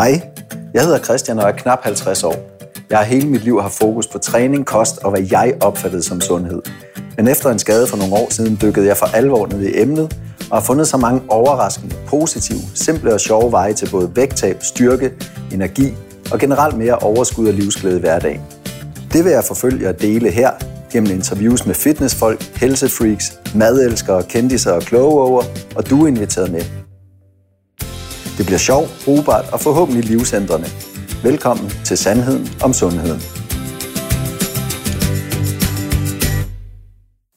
Hej, jeg hedder Christian og er knap 50 år. Jeg har hele mit liv haft fokus på træning, kost og hvad jeg opfattede som sundhed. Men efter en skade for nogle år siden dykkede jeg for alvor ned i emnet og har fundet så mange overraskende, positive, simple og sjove veje til både vægttab, styrke, energi og generelt mere overskud og livsglæde i hverdagen. Det vil jeg forfølge og dele her gennem interviews med fitnessfolk, helsefreaks, madelskere, kendiser og kloge og du er inviteret med. Det bliver sjovt, brugbart og forhåbentlig livsændrende. Velkommen til Sandheden om Sundheden.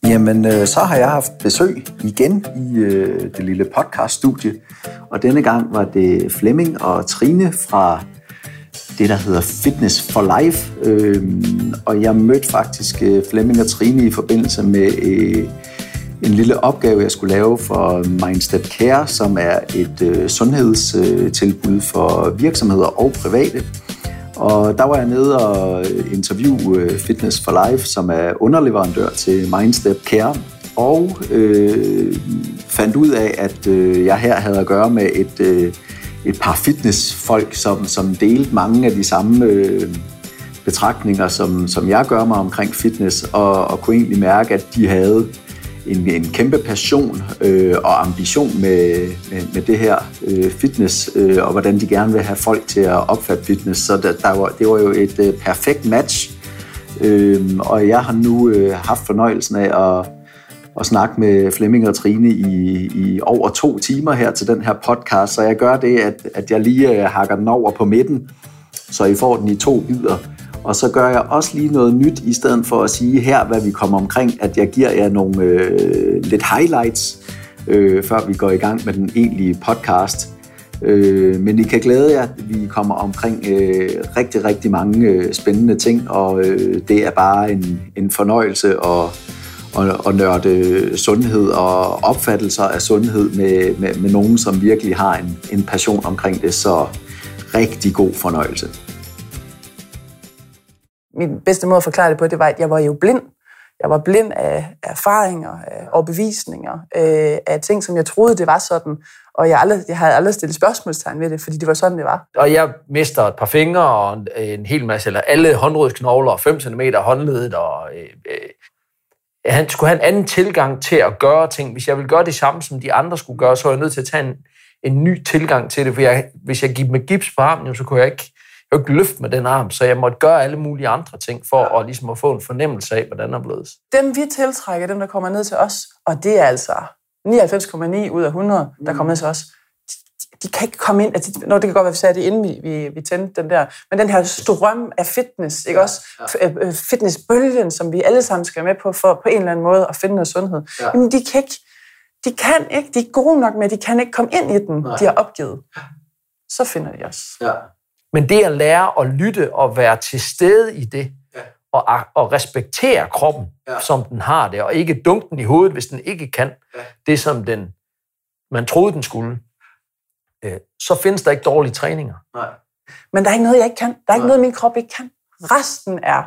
Jamen, øh, så har jeg haft besøg igen i øh, det lille podcaststudie, og denne gang var det Flemming og Trine fra det, der hedder Fitness for Life. Øhm, og jeg mødte faktisk øh, Flemming og Trine i forbindelse med øh, en lille opgave, jeg skulle lave for Mindstep Care, som er et øh, sundhedstilbud for virksomheder og private. Og der var jeg nede og interviewe øh, Fitness for Life, som er underleverandør til Mindstep Care, og øh, fandt ud af, at øh, jeg her havde at gøre med et, øh, et par fitnessfolk, som, som delte mange af de samme øh, betragtninger, som, som jeg gør mig omkring fitness, og, og kunne egentlig mærke, at de havde en, en kæmpe passion øh, og ambition med, med, med det her øh, fitness, øh, og hvordan de gerne vil have folk til at opfatte fitness. Så der, der var, det var jo et øh, perfekt match, øh, og jeg har nu øh, haft fornøjelsen af at, at snakke med Flemming og Trine i, i over to timer her til den her podcast, så jeg gør det, at, at jeg lige øh, hakker den over på midten, så I får den i to bidder. Og så gør jeg også lige noget nyt, i stedet for at sige her, hvad vi kommer omkring, at jeg giver jer nogle øh, lidt highlights, øh, før vi går i gang med den egentlige podcast. Øh, men I kan glæde jer, at vi kommer omkring øh, rigtig, rigtig mange øh, spændende ting, og øh, det er bare en, en fornøjelse at, og, og nørde sundhed og opfattelser af sundhed med, med, med nogen, som virkelig har en, en passion omkring det. Så rigtig god fornøjelse min bedste måde at forklare det på, det var, at jeg var jo blind. Jeg var blind af erfaringer, af overbevisninger, øh, af ting, som jeg troede, det var sådan. Og jeg, aldrig, jeg havde aldrig stillet spørgsmålstegn ved det, fordi det var sådan, det var. Og jeg mister et par fingre og en, en hel masse, eller alle håndrodsknogler, 5 cm håndledet, og øh, øh, han skulle have en anden tilgang til at gøre ting. Hvis jeg ville gøre det samme, som de andre skulle gøre, så var jeg nødt til at tage en, en ny tilgang til det. For jeg, hvis jeg gik med gips på armen, så kunne jeg ikke jo ikke løfte med den arm, så jeg måtte gøre alle mulige andre ting for ja. at, ligesom at få en fornemmelse af, hvordan det er blevet. Dem vi tiltrækker, dem der kommer ned til os, og det er altså 99,9 ud af 100, der mm. kommer ned til os, de, de kan ikke komme ind, altså, når det kan godt være, at vi sagde det inden vi, vi, vi tændte den der, men den her strøm af fitness, ikke ja, også? Ja. Øh, øh, fitnessbølgen, som vi alle sammen skal med på, for på en eller anden måde at finde noget sundhed. Ja. Jamen, de kan ikke, de kan ikke, de er gode nok med, de kan ikke komme ind i den, Nej. de har opgivet. Så finder de os. Ja. Men det at lære at lytte og være til stede i det, ja. og, og respektere kroppen, ja. som den har det, og ikke dunke den i hovedet, hvis den ikke kan ja. det, som den, man troede, den skulle, øh, så findes der ikke dårlige træninger. Nej. Men der er ikke noget, jeg ikke kan. Der er ikke Nej. noget, min krop ikke kan. Resten er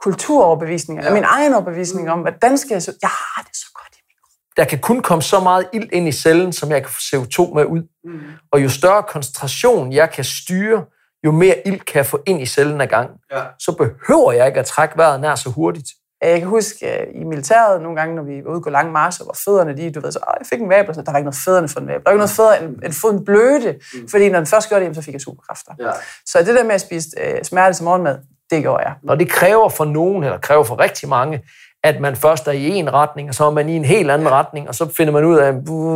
kulturoverbevisninger, ja. min egen overbevisning om, hvordan skal jeg så... Jeg har det så godt i min krop. Der kan kun komme så meget ild ind i cellen, som jeg kan få CO2 med ud. Mm. Og jo større koncentration jeg kan styre, jo mere ild kan jeg få ind i cellen ad gang, ja. så behøver jeg ikke at trække vejret nær så hurtigt. Jeg kan huske uh, i militæret nogle gange, når vi var ude på lange marcher, hvor fødderne de, du ved, så, jeg fik en vabel, så der var ikke noget fødderne for en vabel. Der var ikke noget fødder få en bløde, mm. fordi når den først gjorde det, så fik jeg superkræfter. Ja. Så det der med at spise uh, smerte til morgenmad, det gjorde jeg. Når det kræver for nogen, eller kræver for rigtig mange, at man først er i en retning, og så er man i en helt anden ja. retning, og så finder man ud af,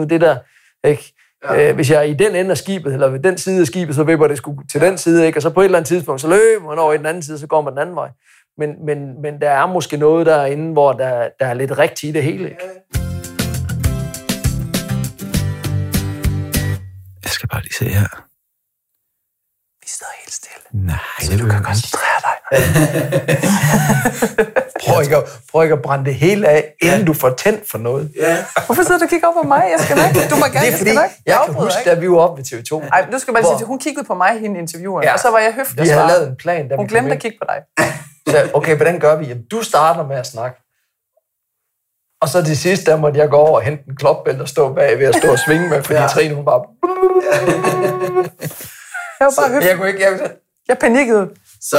det der, ikke? Ja. Øh, hvis jeg er i den ende af skibet, eller ved den side af skibet, så vipper det sgu til ja. den side, ikke? og så på et eller andet tidspunkt, så løber man over i den anden side, så går man den anden vej. Men, men, men der er måske noget derinde, hvor der, der er lidt rigtigt i det hele. Ikke? Jeg skal bare lige se her. Vi sidder helt stille. Nej, så du kan koncentrere dig. prøv, ikke at, prøv ikke at brænde det hele af, inden ja. du får tændt for noget. Ja. Hvorfor sidder du og kigger op på mig? Jeg skal nok. Du må gerne, det er fordi, jeg, jeg kan huske, da vi var oppe ved TV2. Nej, nu skal man sige, hun kiggede på mig, hende intervieweren, ja. og så var jeg høflig Vi havde lavet en plan, da Hun glemte at kigge på dig. Så, okay, hvordan gør vi? Jamen, du starter med at snakke. Og så til sidst, der måtte jeg gå over og hente en klopbælt og stå bag ved at stå og svinge med, fordi ja. Trine, hun bare... Jeg var bare høflig. Jeg kunne ikke... Jeg, Jeg panikkede, Så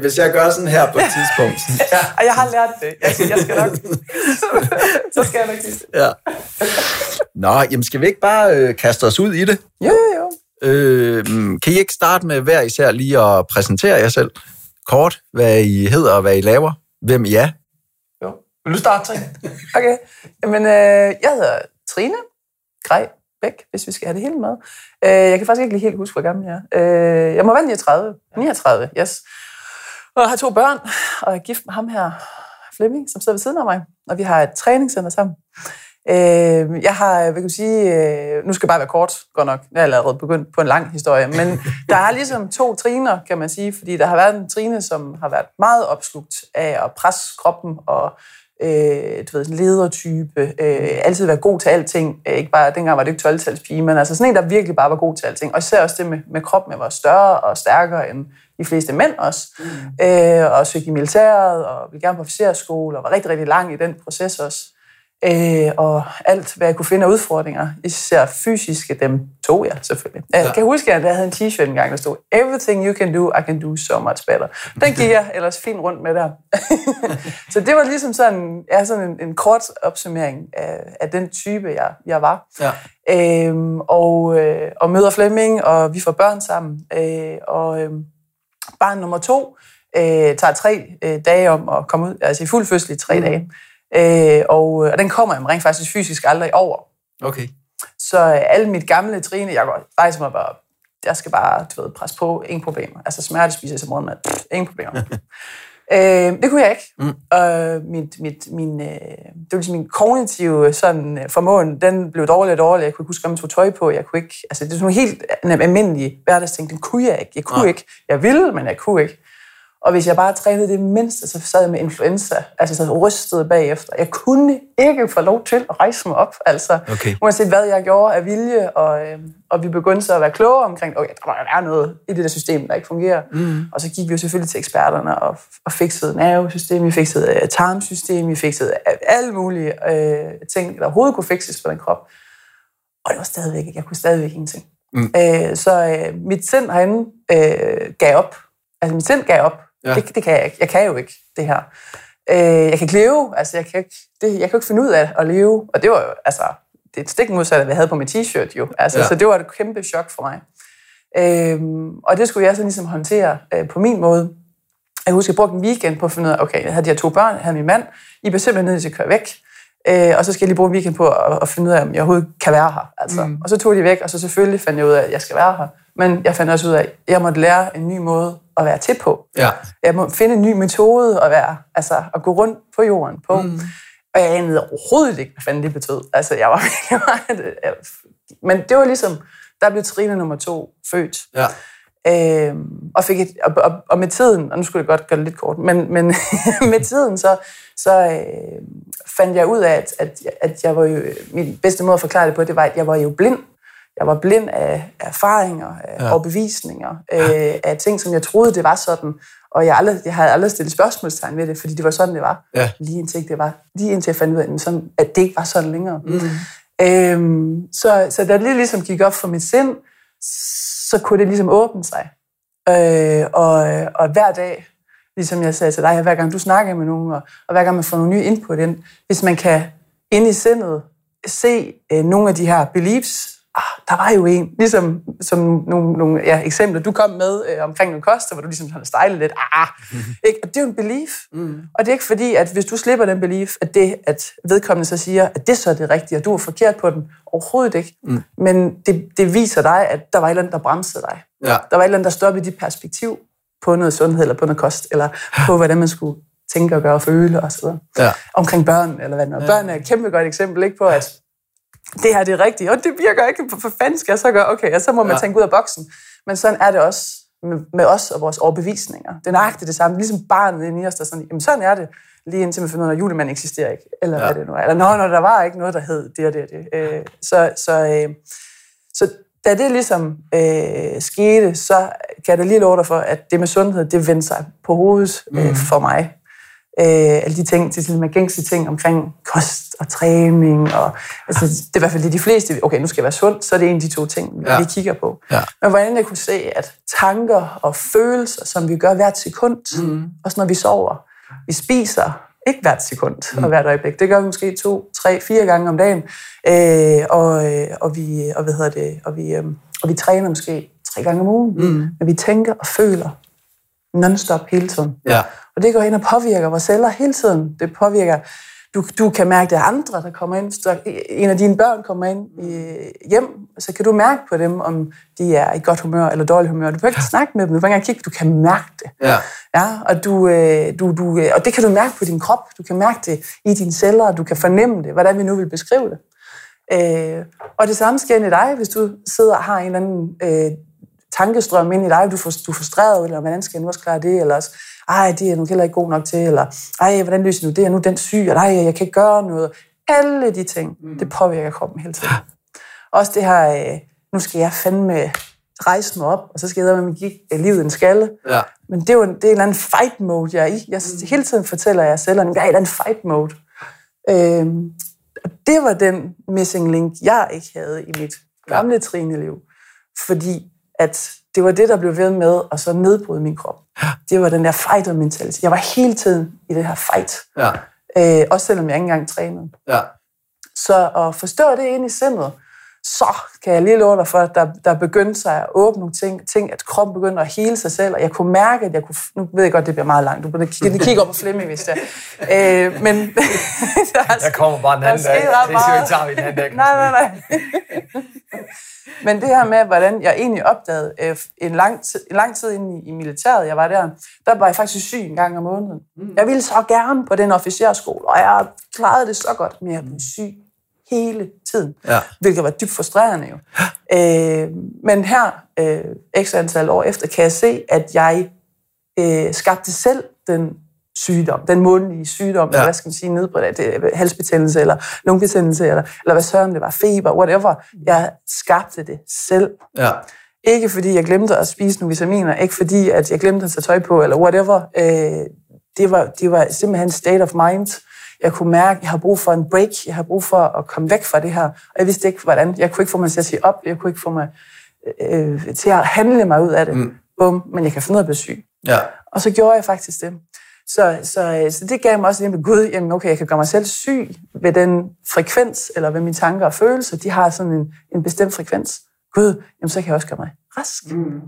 hvis jeg gør sådan her på et tidspunkt... og jeg har lært det. Jeg, jeg skal nok... så skal jeg nok sige det. ja. Nå, jamen skal vi ikke bare øh, kaste os ud i det? Jo, jo, jo. Øh, kan I ikke starte med hver især lige at præsentere jer selv? Kort, hvad I hedder og hvad I laver? Hvem I er? jo. Vil du starte, Trine? Okay. Jamen, øh, jeg hedder Trine Grej Bæk, hvis vi skal have det hele med. Øh, jeg kan faktisk ikke lige helt huske, hvor gammel jeg er. Øh, jeg må være 39. 39, yes. Og jeg har to børn, og jeg er gift med ham her, Flemming, som sidder ved siden af mig. Og vi har et træningscenter sammen. Øh, jeg har, hvad kan jeg sige, øh, nu skal jeg bare være kort, godt nok. Jeg er allerede begyndt på en lang historie, men der er ligesom to triner, kan man sige, fordi der har været en trine, som har været meget opslugt af at presse kroppen og øh, du ved, sådan ledertype, øh, altid være god til alting. Øh, ikke bare, dengang var det ikke 12 pige, men altså sådan en, der virkelig bare var god til alting. Og især også det med, med kroppen, jeg var større og stærkere end de fleste mænd også. Mm. Øh, og søgte i militæret, og ville gerne på officerskole, og var rigtig, rigtig lang i den proces også. Øh, og alt, hvad jeg kunne finde af udfordringer, især fysiske, dem tog jeg selvfølgelig. Jeg Ja. kan huske, at jeg havde en t-shirt engang, der stod, Everything you can do, I can do so much better. Den gik jeg ellers fint rundt med der. så det var ligesom sådan, ja, sådan en, en kort opsummering af, af den type, jeg, jeg var. Ja. Øhm, og, øh, og møder Flemming, og vi får børn sammen. Øh, og øh, barn nummer to øh, tager tre øh, dage om at komme ud, altså i fuld fødsel i tre mm. dage. Øh, og, og den kommer jeg rent faktisk fysisk aldrig over. Okay. Så øh, alle mit gamle trine, jeg går rejse mig bare, jeg skal bare, du ved, presse på, ingen problemer. Altså smerte spiser som morgenmad, pff, ingen problemer. øh, det kunne jeg ikke. Mm. Og mit, mit, min, øh, det var ligesom min kognitive sådan, øh, formåen, den blev dårligere og dårligere. Jeg kunne ikke huske, om jeg tog tøj på. Jeg kunne ikke, altså det er sådan nogle helt almindelige hverdagsting. Den kunne jeg ikke. Jeg kunne Nej. ikke. Jeg ville, men jeg kunne ikke. Og hvis jeg bare trænede det mindste, så sad jeg med influenza. Altså så rystede bagefter. Jeg kunne ikke få lov til at rejse mig op. Altså, Okay. uanset hvad jeg gjorde af vilje, og, øh, og vi begyndte så at være klogere omkring, okay, der være noget i det der system, der ikke fungerer. Mm. Og så gik vi jo selvfølgelig til eksperterne og, og fikset nervesystem, vi fiksede øh, tarmsystem, vi fiksede øh, alle mulige øh, ting, der overhovedet kunne fikses på den krop. Og det var stadigvæk ikke, jeg kunne stadigvæk ingenting. Mm. Øh, så øh, mit sind herinde øh, gav op. Altså mit sind gav op. Ja. Det, det kan jeg ikke. Jeg kan jo ikke det her. Øh, jeg kan ikke leve. Altså jeg kan ikke, det, jeg kan ikke finde ud af at leve. Og det var jo, altså, det er et stik modsat, hvad jeg havde på min t-shirt jo. Altså, ja. Så det var et kæmpe chok for mig. Øhm, og det skulle jeg så ligesom håndtere øh, på min måde. Jeg husker, jeg brugte en weekend på at finde ud af, okay, jeg havde de her to børn, jeg havde min mand, I bliver simpelthen nødt til at køre væk. Øh, og så skal jeg lige bruge en weekend på at, at finde ud af, om jeg overhovedet kan være her. Altså. Mm. Og så tog de væk, og så selvfølgelig fandt jeg ud af, at jeg skal være her. Men jeg fandt også ud af, at jeg måtte lære en ny måde at være til på. Ja. Jeg må finde en ny metode at være, altså at gå rundt på jorden på. Mm. Og jeg anede overhovedet ikke, hvad fanden det betød. Altså, jeg var virkelig meget... jeg- Men det var ligesom, der blev Trine nummer to født. Ja. Øhm, og, fik et, og, og, og med tiden, og nu skulle jeg godt gøre det lidt kort, men, men med tiden så, så øh, fandt jeg ud af, at, at, at jeg var jo, min bedste måde at forklare det på, det var, at jeg var jo blind. Jeg var blind af erfaringer, af Ja. overbevisninger, øh, af ting, som jeg troede, det var sådan. Og jeg, aldrig, jeg havde aldrig stillet spørgsmålstegn ved det, fordi det var sådan, det var. Ja. Lige indtil, det var, lige indtil jeg fandt ud af, sådan, at det ikke var sådan længere. Mm. Øhm, så, så da det lige ligesom gik op for mit sind, så kunne det ligesom åbne sig. Øh, og, og hver dag, ligesom jeg sagde til dig, hver gang du snakker med nogen, og, og hver gang man får nogle nye input ind, hvis man kan ind i sindet se øh, nogle af de her beliefs, ah, der var jo en, ligesom som nogle, nogle ja, eksempler, du kom med øh, omkring noget koster, hvor du ligesom har stejlet lidt, ah, ikke? og det er jo en belief. Mm. Og det er ikke fordi, at hvis du slipper den belief, at det, at vedkommende så siger, at det så er det rigtige, og du er forkert på den, overhovedet ikke. Mm. Men det, det viser dig, at der var et eller andet, der bremsede dig. Ja. Der var et eller andet, der stoppede dit perspektiv på noget sundhed, eller på noget kost, eller på, hvordan man skulle tænke og gøre og føle osv. Ja. Omkring børn, eller hvad nu. Børn er et kæmpe godt eksempel ikke på, at det her det er rigtigt, og det virker ikke, for fanden skal jeg så gøre? Okay, og så må man Ja. tænke ud af boksen. Men sådan er det også med, med os og vores overbevisninger. Det er nøjagtigt det samme. Ligesom barnet inde i os, der er sådan, jamen sådan er det, lige indtil man finder ud af, at julemanden eksisterer ikke, eller Ja. hvad det nu er. Eller nå, når der var ikke noget, der hed det og det og det. Øh, så, så, øh, så da det ligesom øh, skete, så kan jeg da lige love dig for, at det med sundhed, det vendte sig på hovedet øh, for mig. Øh, alle de ting, de sådan gængse ting omkring kost og træning. Og, altså, det er i hvert fald det, de fleste, okay, nu skal jeg være sund, så er det en af de to ting, vi Ja. kigger på. Ja. Men hvordan jeg kunne se, at tanker og følelser, som vi gør hvert sekund, mm. også når vi sover, vi spiser ikke hvert sekund mm. og hvert øjeblik. Det gør vi måske to, tre, fire gange om dagen. Øh, og, øh, og, vi, og, hvad hedder det, og, vi, øh, og vi træner måske tre gange om ugen. Mm. Men vi tænker og føler non-stop hele tiden. Ja. Og det går ind og påvirker vores celler hele tiden. Det påvirker, du, du kan mærke, det andre, der kommer ind. Så en af dine børn kommer ind i hjem, så kan du mærke på dem, om de er i godt humør eller dårligt humør. Du kan ikke snakke med dem, du kan ikke kigge, du kan mærke det. Ja. Ja, og, du, øh, du, du, øh, og det kan du mærke på din krop, du kan mærke det i dine celler, og du kan fornemme det, hvordan vi nu vil beskrive det. Øh, og det samme sker ind i dig, hvis du sidder og har en eller anden øh, tankestrøm ind i dig, du, får, du er frustreret, eller hvordan skal jeg nu også klare det, eller også, ej, det er nu heller ikke god nok til, eller ej, hvordan løser du det, er nu den syg, eller ej, jeg kan ikke gøre noget. Alle de ting, mm. det påvirker kroppen hele tiden. Også det her, øh, nu skal jeg fandme rejse mig op, og så skal jeg med give øh, livet en skalle. Ja. Men det er jo en, det er en eller anden fight mode, jeg er i. Jeg, hele tiden fortæller jeg selv, at jeg er i en eller anden fight mode. Øhm, og det var den missing link, jeg ikke havde i mit gamle trineliv. Fordi at det var det, der blev ved med at så nedbryde min krop. Det var den der fighter mentalitet. Jeg var hele tiden i det her fight. Ja. Øh, også selvom jeg ikke engang trænede. Ja. Så at forstå det ind i sindet, så kan jeg lige love dig for, at der, der begyndte sig at åbne nogle ting, ting, at kroppen begyndte at hele sig selv, og jeg kunne mærke, at jeg kunne... Nu ved jeg godt, det bliver meget langt. Du at kigge, kigge op på Flemming, hvis det er. Øh, men... der er, Jeg kommer bare en anden dag. Det meget. tager vi en anden dag. Nej, nej, nej. Men det her med, hvordan jeg egentlig opdagede øh, en, lang tid, en lang tid inde i, i militæret, jeg var der, der var jeg faktisk syg en gang om måneden. Mm. Jeg ville så gerne på den officerskole, og jeg klarede det så godt, men jeg blev syg hele tiden. Ja. Hvilket var dybt frustrerende jo. øh, men her, øh, x antal år efter, kan jeg se, at jeg øh, skabte selv den sygdom, den månedlige sygdom, ja. eller hvad skal man sige, nedbredt, det halsbetændelse, eller lungebetændelse, eller, eller hvad søren det var, feber, whatever. Jeg skabte det selv. Ja. Ikke fordi jeg glemte at spise nogle vitaminer, ikke fordi at jeg glemte at tage tøj på, eller whatever. Øh, det, var, det var simpelthen en state of mind. Jeg kunne mærke, at jeg har brug for en break, jeg har brug for at komme væk fra det her. Og jeg vidste ikke, hvordan. Jeg kunne ikke få mig til at sige op, jeg kunne ikke få mig øh, til at handle mig ud af det. Mm. Bum, men jeg kan finde ud af at blive syg. Ja. Og så gjorde jeg faktisk det. Så, så, så det gav mig også med Gud, jamen okay, jeg kan gøre mig selv syg ved den frekvens, eller ved mine tanker og følelser, de har sådan en, en bestemt frekvens. Gud, jamen så kan jeg også gøre mig rask. Mm.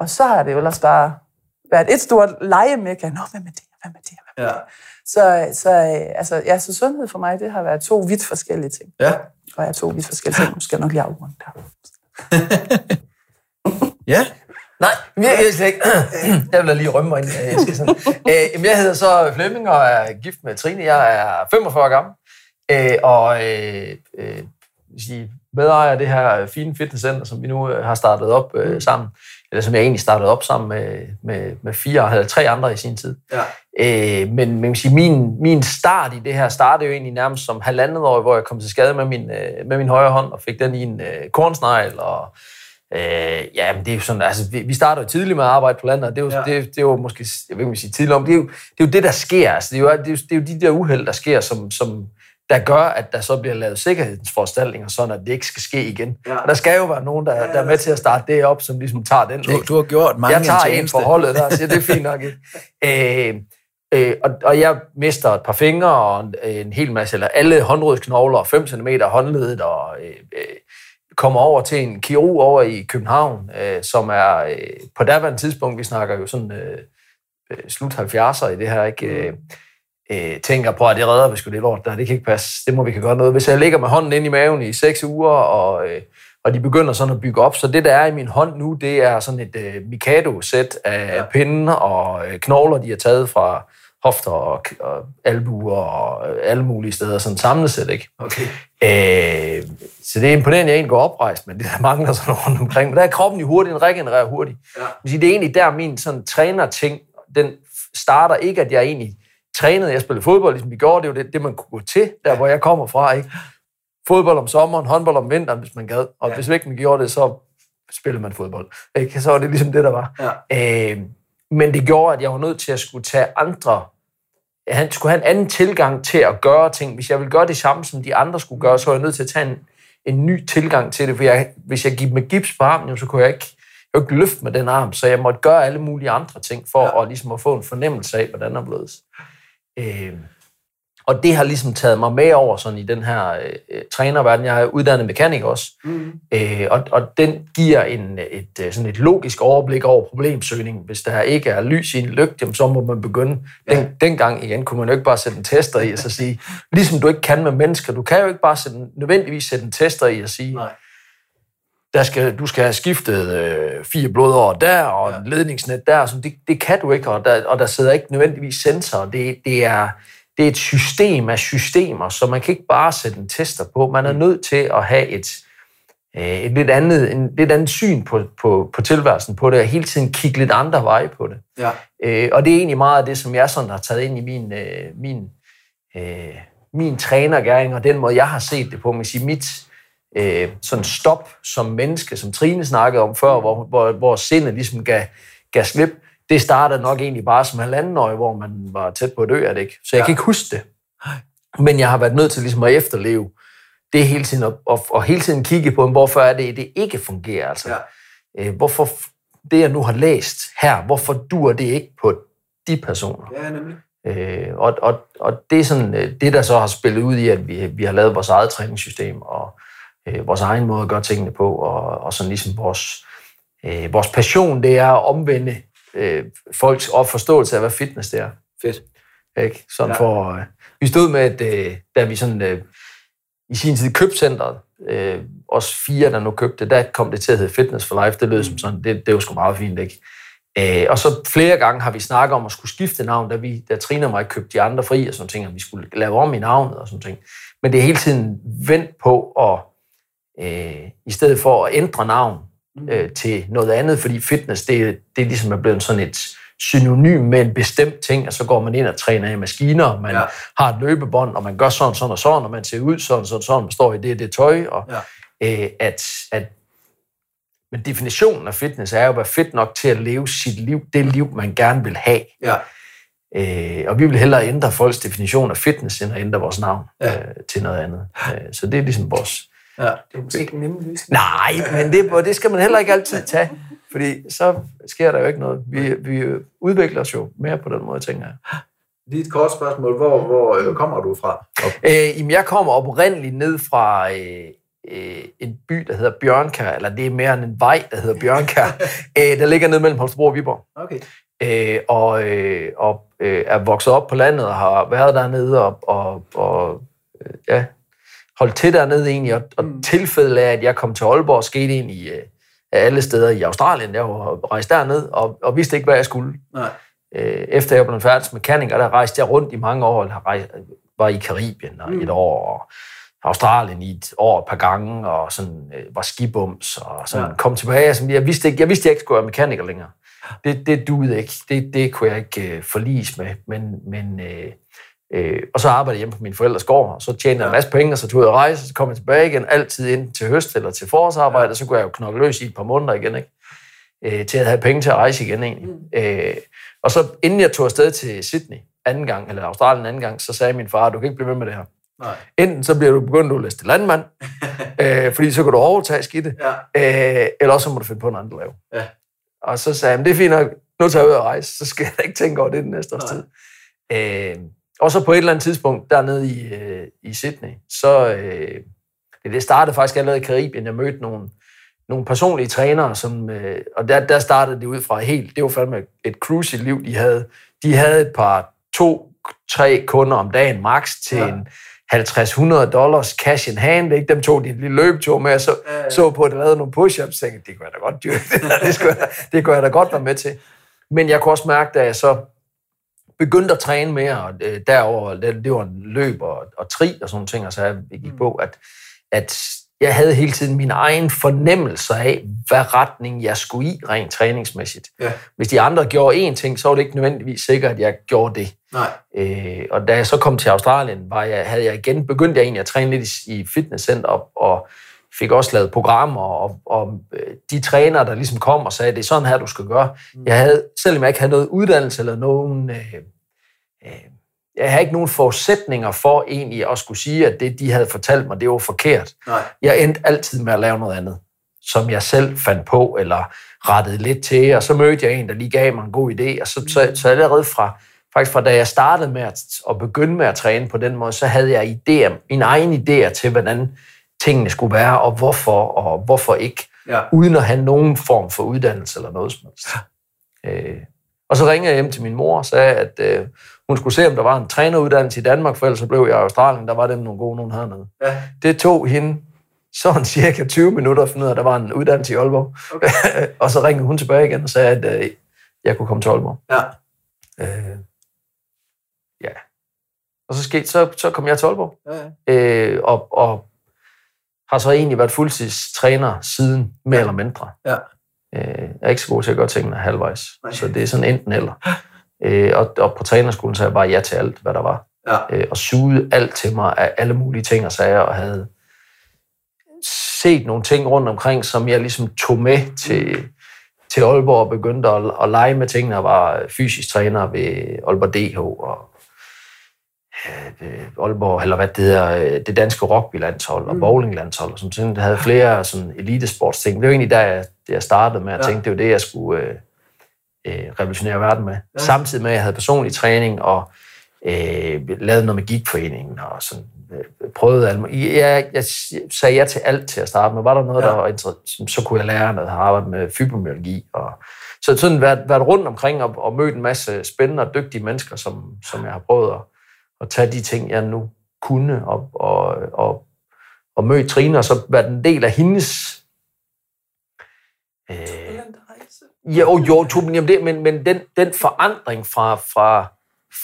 Og så har det jo ellers bare været et stort leje med, kan, Nå, hvad med det, hvad med det, hvad med det. Ja. Så, så, altså, ja, så sundhed for mig, det har været to vidt forskellige ting. Ja. Og jeg er to vidt forskellige ting. Nu skal jeg nok lige afrunde der. Ja. Nej, jeg, jeg, slet ikke. jeg vil lige rømme mig ind. Jeg, skal sådan. Øh, jeg hedder så Flemming og er gift med Trine. Jeg er 45 år gammel. Øh, og øh, øh, medejer af det her fine fitnesscenter, som vi nu øh, har startet op øh, sammen. Eller som jeg egentlig startede op sammen med, med, med fire eller tre andre i sin tid. Ja. Øh, men man kan sige, min, min start i det her startede jo egentlig nærmest som halvandet år, hvor jeg kom til skade med min, øh, med min højre hånd og fik den i en øh, kornsnegl. Og, øh, ja, men det er jo sådan, altså, vi, vi startede jo tidligt med at arbejde på landet, og det er jo, Ja. det, det er jo måske, jeg ved ikke, sige tidligt om, det er, jo, det er jo det, der sker. Altså, det, er jo, det, er jo, det er jo de der uheld, der sker, som, som der gør, at der så bliver lavet sikkerhedsforanstaltninger, sådan at det ikke skal ske igen. Ja. Ja. Og der skal jo være nogen, der, der er med til at starte det op, som ligesom tager den Du, du har gjort mange jeg tager en en tjeneste. for holdet der og siger, det er fint nok. Ikke? Øh, øh, og, og jeg mister et par fingre og en, en hel masse, eller alle håndrodsknogler og 5 cm håndledet, og øh, øh, kommer over til en kirurg over i København, øh, som er øh, på daværende tidspunkt, vi snakker jo sådan øh, øh, slut 70'er i det her, ikke? Øh, øh, tænker på, at det redder vi sgu det lort der, det kan ikke passe, det må vi kan gøre noget. Hvis jeg ligger med hånden ind i maven i seks uger, og, øh, og de begynder sådan at bygge op, så det der er i min hånd nu, det er sådan et øh, Mikado-sæt af ja. pinde og øh, knogler, de har taget fra hofter og, og albuer og øh, alle mulige steder, sådan samlet sæt, ikke? Okay. Øh, så det er imponerende, at jeg egentlig går oprejst, men det der mangler sådan rundt omkring. Men der er kroppen jo hurtigt, den regenererer hurtigt. Ja. Det er egentlig der, min sådan, træner-ting, den starter ikke, at jeg egentlig trænede, jeg spillede fodbold, ligesom vi gjorde, det er jo det, det man kunne gå til, der hvor jeg kommer fra, ikke? Fodbold om sommeren, håndbold om vinteren, hvis man gad. Og Ja. hvis ikke man gjorde det, så spillede man fodbold. Ikke? Så var det ligesom det, der var. Ja. Øh, men det gjorde, at jeg var nødt til at skulle tage andre han skulle have en anden tilgang til at gøre ting. Hvis jeg ville gøre det samme, som de andre skulle gøre, så er jeg nødt til at tage en, en ny tilgang til det. For jeg, hvis jeg gik med gips på armen, så kunne jeg ikke, jeg kunne ikke løfte med den arm, så jeg måtte gøre alle mulige andre ting for ja. at, ligesom at få en fornemmelse af, hvordan det er blevet. Øh, og det har ligesom taget mig med over sådan i den her øh, trænerverden. Jeg er uddannet mekaniker også. Mm. Øh, og, og den giver en, et, øh, sådan et logisk overblik over problemsøgning. Hvis der ikke er lys i en lygte, så må man begynde. Den, ja. Dengang igen kunne man jo ikke bare sætte en tester i og så sige, ligesom du ikke kan med mennesker, du kan jo ikke bare sætte, nødvendigvis sætte en tester i og sige, Nej. Der skal, du skal have skiftet øh, fire blodår der, og ja. ledningsnet der. Så det, det kan du ikke, og der, og der sidder ikke nødvendigvis sensorer. Det, det er det er et system af systemer, så man kan ikke bare sætte en tester på. Man er mm. nødt til at have et, øh, et lidt andet, en lidt andet syn på, på, på tilværelsen på det, og hele tiden kigge lidt andre veje på det. Ja. Øh, og det er egentlig meget af det, som jeg sådan har taget ind i min, øh, min, øh, min trænergæring, og den måde, jeg har set det på. Man siger, mit øh, sådan stop som menneske, som Trine snakkede om før, hvor, hvor, hvor sindet ligesom gav, gav slip, det startede nok egentlig bare som halvanden år, hvor man var tæt på at dø af det, ikke? Så jeg ja. kan ikke huske det. Men jeg har været nødt til ligesom at efterleve det hele tiden, og, og, og hele tiden kigge på, hvorfor er det, det ikke fungerer. Altså, ja. øh, hvorfor det, jeg nu har læst her, hvorfor dur det ikke på de personer? Ja, nemlig. Øh, og, og, og det er sådan, øh, det, der så har spillet ud i, at vi, vi har lavet vores eget træningssystem, og øh, vores egen måde at gøre tingene på, og, og sådan ligesom vores, øh, vores passion, det er at omvende øh, folks forståelse af, hvad fitness det er. Fedt. Ikke? Sådan ja. for, øh, vi stod med, at øh, da vi sådan, øh, i sin tid købte centret, øh, os fire, der nu købte der kom det til at hedde Fitness for Life. Det lød som sådan, det, det var sgu meget fint, ikke? Øh, og så flere gange har vi snakket om at skulle skifte navn, da, vi, da Trine og mig købte de andre fri og sådan ting, at vi skulle lave om i navnet og sådan ting. Men det er hele tiden vendt på at, øh, i stedet for at ændre navn, Mm. øh, til noget andet, fordi fitness, det, det er ligesom er blevet sådan et synonym med en bestemt ting, og så går man ind og træner i maskiner, man ja. har et løbebånd, og man gør sådan, sådan og sådan, og man ser ud sådan, sådan, sådan, man står i det det tøj, og ja. øh, at, at men definitionen af fitness er jo at være fedt nok til at leve sit liv, det liv, man gerne vil have. Ja. Øh, og vi vil hellere ændre folks definition af fitness, end at ændre vores navn ja. øh, til noget andet. Øh, så det er ligesom vores, Ja. Det er måske ikke en nem løsning. Nej, men det, det skal man heller ikke altid tage, fordi så sker der jo ikke noget. Vi, vi udvikler os jo mere på den måde, tænker jeg. Lige et kort spørgsmål. Hvor, hvor øh, kommer du fra? Øh, jamen, jeg kommer oprindeligt ned fra øh, øh, en by, der hedder Bjørnkær, eller det er mere end en vej, der hedder Bjørnkær, øh, der ligger ned mellem Holstebro og Viborg. Okay. Øh, og øh, og øh, er vokset op på landet og har været dernede og, og, og øh, ja, holdt til dernede egentlig, og, og mm. tilfældet af, at jeg kom til Aalborg, skete ind i øh, alle steder i Australien. Jeg var rejst derned, og, og vidste ikke, hvad jeg skulle. Nej. Øh, efter jeg blev færdig mekaniker, der rejste jeg rundt i mange år, jeg rejst, var i Karibien mm. et år, og Australien i et år et par gange, og sådan, øh, var skibums, og sådan ja. kom tilbage. Og sådan, jeg, vidste ikke, jeg vidste, at jeg ikke skulle være mekaniker længere. Det, det duede ikke. Det, det kunne jeg ikke øh, forlis med. Men, men øh, Øh, og så arbejdede jeg hjemme på min forældres gård, og så tjente jeg en masse penge, og så tog jeg at rejse, og så kom jeg tilbage igen, altid ind til høst eller til forårsarbejde, og så kunne jeg jo knokle løs i et par måneder igen, ikke? Øh, til at have penge til at rejse igen egentlig. Mm. Øh, og så inden jeg tog afsted til Sydney anden gang, eller Australien anden gang, så sagde min far, du kan ikke blive ved med det her. Nej. Enten så bliver du begyndt at læse til landmand, øh, fordi så kan du overtage skidte, ja. øh, eller også så må du finde på en anden lave. Ja. Og så sagde han, det er fint nok, nu tager jeg ud og rejse, så skal jeg ikke tænke over det den næste års tid. Øh, og så på et eller andet tidspunkt dernede i, øh, i Sydney, så øh, det startede faktisk allerede i Karibien. Jeg mødte nogle, nogle personlige trænere, som, øh, og der, der startede det ud fra helt, det var fandme et cruise liv, de havde. De havde et par, to, tre kunder om dagen max til ja. en 50-100 dollars cash in hand. Ikke? Dem tog de en lille løbetur med, og så, ja, ja. så på, at de lavede nogle push-ups, tænkte det kunne jeg da godt dyrke. det, skulle jeg, det kunne jeg da godt være med til. Men jeg kunne også mærke, da jeg så begyndte at træne mere, og øh, derover det, det var en løb og, og tri og sådan ting, og så jeg gik på, at, at jeg havde hele tiden min egen fornemmelse af, hvad retning jeg skulle i rent træningsmæssigt. Ja. Hvis de andre gjorde én ting, så var det ikke nødvendigvis sikkert, at jeg gjorde det. Nej. Øh, og da jeg så kom til Australien, var jeg, havde jeg igen begyndt jeg egentlig at træne lidt i, i fitnesscenter, og, og fik også lavet programmer, og, og øh, de trænere, der ligesom kom og sagde, det er sådan her, du skal gøre. Mm. Jeg havde, selvom jeg ikke havde noget uddannelse eller nogen øh, øh, jeg havde ikke nogen forudsætninger for egentlig at skulle sige, at det, de havde fortalt mig, det var forkert. Nej. Jeg endte altid med at lave noget andet, som jeg selv fandt på, eller rettede lidt til, og så mødte jeg en, der lige gav mig en god idé, og så, så, så allerede fra, faktisk fra da jeg startede med at, at begynde med at træne på den måde, så havde jeg idéer, mine egne idéer til, hvordan tingene skulle være, og hvorfor, og hvorfor ikke, Ja. uden at have nogen form for uddannelse eller noget som helst. Øh, og så ringede jeg hjem til min mor og sagde, at øh, hun skulle se, om der var en træneruddannelse i Danmark, for ellers så blev jeg i Australien, der var dem nogle gode nogen hernede. Ja. Det tog hende sådan cirka 20 minutter at finde ud af, at der var en uddannelse i Aalborg. Okay. og så ringede hun tilbage igen og sagde, at øh, jeg kunne komme til Aalborg. Ja. Øh, ja. Og så, skete, så, så kom jeg til Aalborg, Ja, ja. øh, og, og har så egentlig været fuldtidstræner siden, mere eller mindre. Ja. Øh, jeg er ikke så god til at gøre tingene halvvejs, Nej. så det er sådan enten eller. Øh, og, og på trænerskolen sagde jeg bare ja til alt, hvad der var. Ja. Øh, og sugede alt til mig af alle mulige ting og sager, og havde set nogle ting rundt omkring, som jeg ligesom tog med til, til Aalborg og begyndte at, at lege med tingene. Jeg var fysisk træner ved Aalborg DH og Aalborg, eller hvad det hedder, øh, det danske rugbylandshold og Mm. bowlinglandshold, og sådan ting. Det havde flere sådan elitesportsting. Det var egentlig der, jeg, jeg startede med at Ja. tænke, det var det, jeg skulle øh, øh, revolutionere verden med. Ja. Samtidig med, at jeg havde personlig træning og øh, lavede noget med gigtforeningen og sådan, øh, prøvede alt muligt. Jeg, jeg sagde ja til alt til at starte med. Var der noget, ja. der var interessant, så kunne jeg lære noget. Jeg har arbejdet med fibromyalgi og så sådan været, været rundt omkring og, og mødt en masse spændende og dygtige mennesker, som, som jeg har prøvet at, at tage de ting, jeg nu kunne, og, og, og, og møde Trine, og så været en del af hendes... Øh, jo, jo, to, men, jamen det, men, men den, den forandring fra, fra,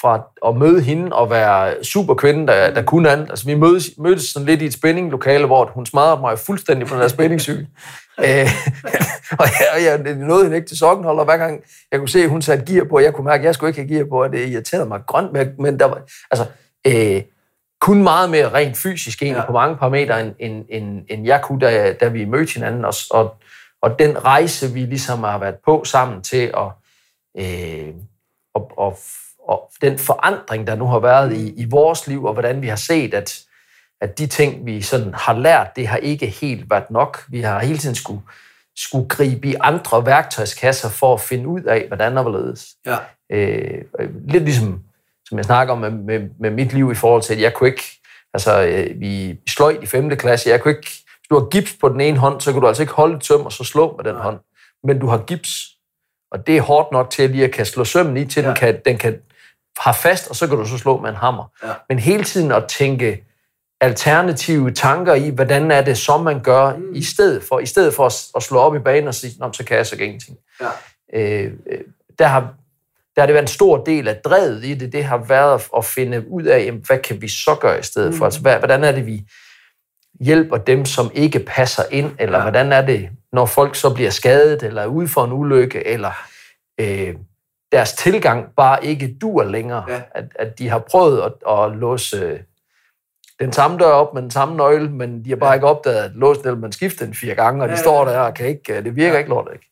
fra at møde hende og være superkvinde, der, der kunne andet. Altså, vi mødtes, mødtes sådan lidt i et spændinglokale, hvor hun smadrede mig fuldstændig på den der spændingscykel. øh, og jeg, jeg nåede hende ikke til sokkenhold, og hver gang jeg kunne se, at hun satte gear på, og jeg kunne mærke, at jeg skulle ikke have gear på, og det irriterede mig grønt, men, der var, altså, øh, kun meget mere rent fysisk egentlig Ja. på mange parametre, end, end, end, end jeg kunne, da, da vi mødte hinanden, og, og, og den rejse, vi ligesom har været på sammen til at, øh, og, og, og den forandring, der nu har været i, i vores liv, og hvordan vi har set, at, at de ting, vi sådan har lært, det har ikke helt været nok. Vi har hele tiden skulle, skulle gribe i andre værktøjskasser for at finde ud af, hvordan og hvorledes. Ja. Øh, lidt ligesom, som jeg snakker om med, med, med mit liv i forhold til, at jeg kunne ikke, altså øh, vi sløjt i 5. klasse, jeg kunne ikke, hvis du har gips på den ene hånd, så kan du altså ikke holde et søm og så slå med den Nej. hånd. Men du har gips, og det er hårdt nok til at lige at kan slå sømmen i, til Ja. ja. den, kan, den kan have fast, og så kan du så slå med en hammer. Ja. Men hele tiden at tænke alternative tanker i, hvordan er det så, man gør, Mm. i stedet for, i stedet for at, at slå op i banen og sige, Nå, så kan jeg så ingenting. Ja. Øh, øh, der har, der har det været en stor del af drevet i det, det har været at, finde ud af, jamen, hvad kan vi så gøre i stedet Mm. for? Altså, hvordan er det, vi hjælper dem, som ikke passer ind, eller ja. hvordan er det, når folk så bliver skadet, eller er ude for en ulykke, eller øh, deres tilgang bare ikke dur længere. Ja. At, at de har prøvet at, at låse øh, den samme dør op med den samme nøgle, men de har bare Ja. ikke opdaget, at låsen eller man skifter den fire gange, og de Ja, ja, står der og kan ikke, øh, det virker Ja. ikke lort ikke.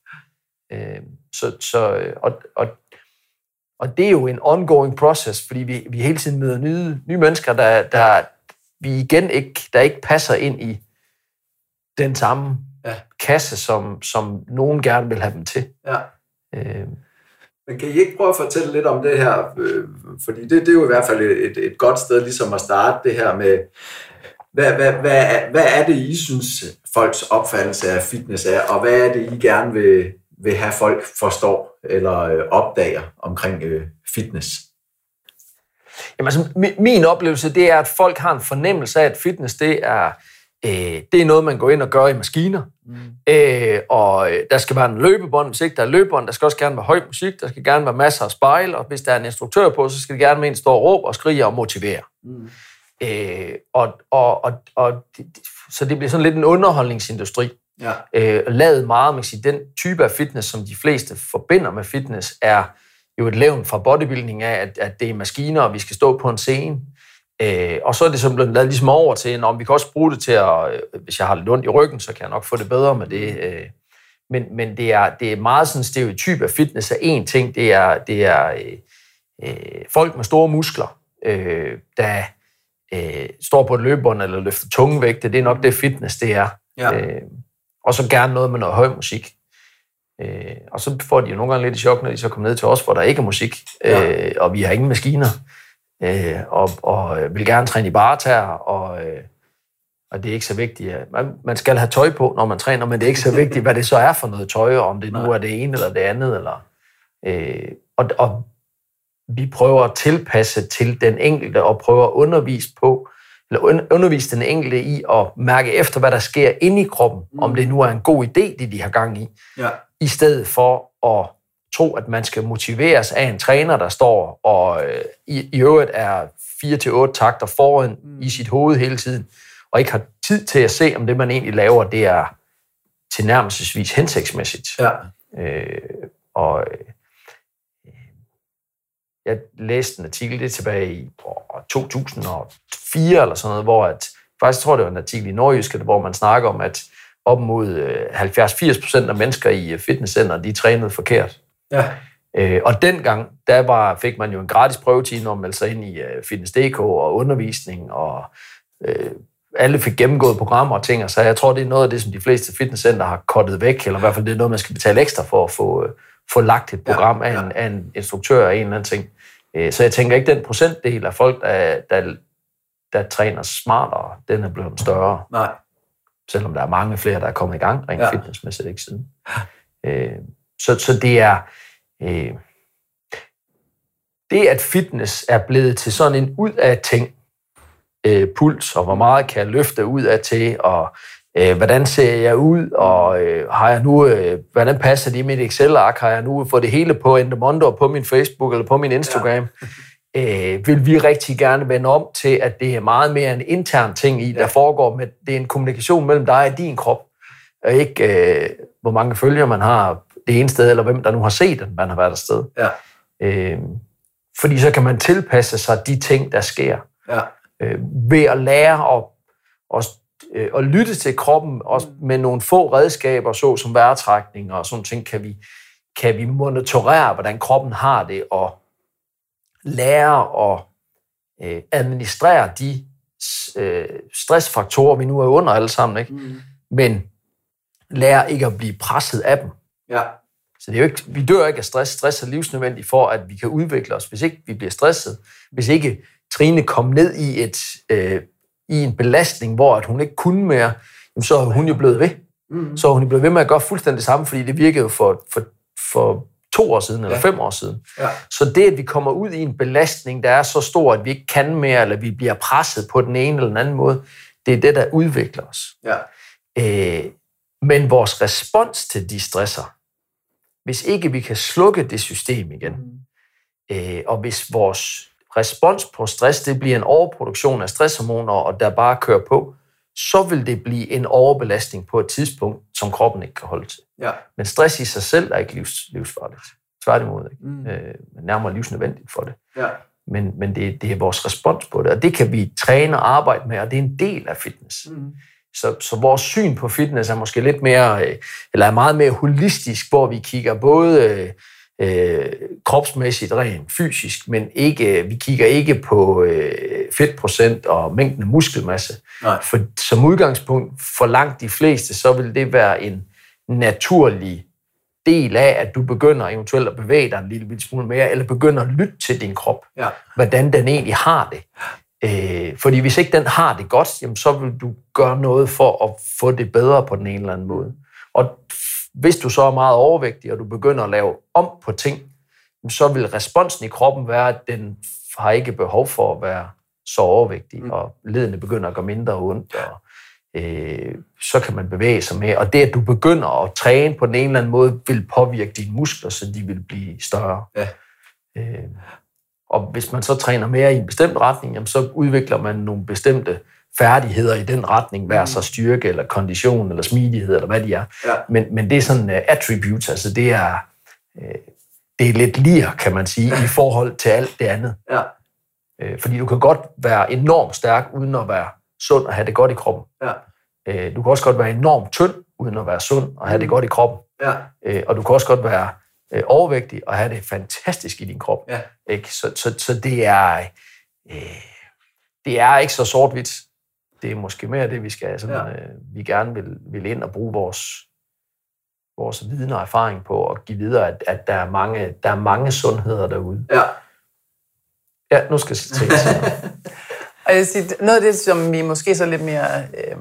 Øh, så, så, øh, og, og, og det er jo en ongoing process, fordi vi, vi hele tiden møder nye, nye mennesker, der, der vi igen ikke, der ikke passer ind i den samme Ja. kasse, som, som nogen gerne vil have dem til. Ja. Øh, men kan I ikke prøve at fortælle lidt om det her? Øh, fordi det, det er jo i hvert fald et, et, godt sted ligesom at starte det her med, hvad, hvad, hvad, hvad er det, I synes, folks opfattelse af fitness er, og hvad er det, I gerne vil, vil have folk forstår eller øh, opdager omkring øh, fitness? Jamen altså, mi- min oplevelse, det er, at folk har en fornemmelse af, at fitness, det er, øh, det er noget, man går ind og gør i maskiner. Mm. Øh, og øh, der skal være en løbebånd, hvis ikke der er løbebånd, der skal også gerne være høj musik, der skal gerne være masser af spejl, og hvis der er en instruktør på, så skal det gerne være en, der står og råber og skriger og motiverer. Mm. Øh, og, og, og, og, så det bliver sådan lidt en underholdningsindustri. Ja. øh, lavet meget, man kan sige, den type af fitness, som de fleste forbinder med fitness, er jo et levn fra bodybuilding af, at, at det er maskiner, og vi skal stå på en scene. Øh, og så er det så blevet lavet ligesom over til, om vi kan også bruge det til at, øh, hvis jeg har lidt ondt i ryggen, så kan jeg nok få det bedre med det. Øh, men men det, er, det er meget sådan stereotyp af fitness af én ting, det er, det er øh, øh, folk med store muskler, øh, der øh, står på et løbebånd eller løfter tunge vægte. Det er nok det fitness, det er. Ja. Øh, og så gerne noget med noget høj musik. Øh, og så får de jo nogle gange lidt i chok, når de så kommer ned til os, hvor der ikke er musik, Ja. øh, og vi har ingen maskiner, øh, og, og øh, vil gerne træne i barter, og, øh, og det er ikke så vigtigt. at- Man, man skal have tøj på, når man træner, men det er ikke så vigtigt, hvad det så er for noget tøj, og om det nu er det ene eller det andet. Eller, øh, og, og vi prøver at tilpasse til den enkelte, og prøver at undervise på, eller un- undervise den enkelte i at mærke efter, hvad der sker inde i kroppen, mm. om det nu er en god idé, det de har gang i, Ja. i stedet for at tro, at man skal motiveres af en træner, der står og øh, i, i øvrigt er 4-8 takter foran mm. i sit hoved hele tiden, og ikke har tid til at se, om det, man egentlig laver, det er tilnærmelsesvis hensigtsmæssigt. Ja. Øh, og øh, jeg læste en artikel, det tilbage i år 2004 eller sådan noget, hvor at, faktisk tror jeg, det var en artikel i Nordjyske, hvor man snakker om, at op mod øh, 70-80 procent af mennesker i øh, fitnesscenter, de trænede forkert. Ja. Øh, og dengang, der var, fik man jo en gratis prøvetid, når man meldte sig ind i øh, Fitness.dk og undervisning, og øh, alle fik gennemgået programmer og ting, og så jeg tror, det er noget af det, som de fleste fitnesscenter har kottet væk, eller i hvert fald det er noget, man skal betale ekstra for at få, øh, få lagt et program Ja, af, ja. en, af en instruktør af en eller anden ting. Øh, så jeg tænker ikke, den procentdel af folk, der, der, der træner smartere, den er blevet større Nej. selvom der er mange flere, der er kommet i gang rent ja. fitnessmæssigt ikke siden. Øh, så, så det er øh, det, at fitness er blevet til sådan en ud af ting, øh, puls, og hvor meget kan jeg løfte ud af til, og øh, hvordan ser jeg ud, og øh, har jeg nu, øh, hvordan passer det i mit Excel-ark, har jeg nu fået det hele på Endemondo, på min Facebook eller på min Instagram, ja. øh, vil vi rigtig gerne vende om til, at det er meget mere en intern ting i, der Ja. foregår med, det er en kommunikation mellem dig og din krop, og ikke øh, hvor mange følgere man har det ene sted, eller hvem der nu har set, at man har været afsted. Ja. Øh, fordi så kan man tilpasse sig de ting, der sker Ja. øh, ved at lære at, at, øh, at lytte til kroppen, også med nogle få redskaber, så som vejrtrækning og sådan ting, kan vi, kan vi monitorere, hvordan kroppen har det, og lære at øh, administrere de øh, stressfaktorer, vi nu er under alle sammen, ikke? Mm. men lære ikke at blive presset af dem. Ja. Så det er jo ikke, vi dør ikke af stress. Stress er livsnødvendigt for, at vi kan udvikle os. Hvis ikke vi bliver stresset, hvis ikke Trine kom ned i, et, øh, i en belastning, hvor at hun ikke kunne mere, jamen, så er hun jo blevet ved. Mm. Så er hun jo blevet ved med at gøre fuldstændig det samme, fordi det virkede jo for, for, for to år siden, eller Ja. fem år siden. Ja. Så det, at vi kommer ud i en belastning, der er så stor, at vi ikke kan mere, eller vi bliver presset på den ene eller den anden måde, det er det, der udvikler os. Ja. Øh, men vores respons til de stresser, hvis ikke vi kan slukke det system igen, øh, og hvis vores respons på stress, det bliver en overproduktion af stresshormoner, og der bare kører på, så vil det blive en overbelastning på et tidspunkt, som kroppen ikke kan holde til. Ja. Men stress i sig selv er ikke livs, livsfarligt. Tværtimod ikke. Mm. Øh, nærmere livsnødvendigt for det. Ja. Men, men det, det er vores respons på det, og det kan vi træne og arbejde med, og det er en del af fitness. Mm. Så, så vores syn på fitness er måske lidt mere, øh, eller er meget mere holistisk, hvor vi kigger både øh, øh, kropsmæssigt, rent fysisk, men ikke, vi kigger ikke på øh, fedtprocent og mængden af muskelmasse. Nej. For som udgangspunkt for langt de fleste, så vil det være en naturlig del af, at du begynder eventuelt at bevæge dig en lille smule mere, eller begynder at lytte til din krop Ja. hvordan den egentlig har det. Øh, fordi hvis ikke den har det godt, jamen, så vil du gøre noget for at få det bedre på den ene eller anden måde. Og hvis du så er meget overvægtig, og du begynder at lave om på ting, så vil responsen i kroppen være, at den har ikke behov for at være så overvægtig, mm. og ledene begynder at gøre mindre ondt, og øh, så kan man bevæge sig mere. Og det, at du begynder at træne på den ene eller anden måde, vil påvirke dine muskler, så de vil blive større. Ja. Øh, og hvis man så træner mere i en bestemt retning, jamen, så udvikler man nogle bestemte færdigheder i den retning, være sig styrke, eller kondition, eller smidighed, eller hvad de er. Ja. Men, men det er sådan uh, attributes, altså det er, uh, det er lidt lir, kan man sige, i forhold til alt det andet. Ja. Uh, fordi du kan godt være enormt stærk, uden at være sund og have det godt i kroppen. Ja. Uh, du kan også godt være enormt tynd, uden at være sund og have det godt i kroppen. Ja. Uh, og du kan også godt være uh, overvægtig og have det fantastisk i din krop. Ja. Ikke? Så, så, så det er øh, det er ikke så sort-hvidt. Det er måske mere det, vi skal, sådan, Ja. ja. øh, vi gerne vil, vil ind og bruge vores, vores viden og erfaring på og give videre, at, at der, er mange, der er mange sundheder derude. Ja. Ja, nu skal jeg sige Og jeg vil sige, noget af det, som vi måske så lidt mere øh,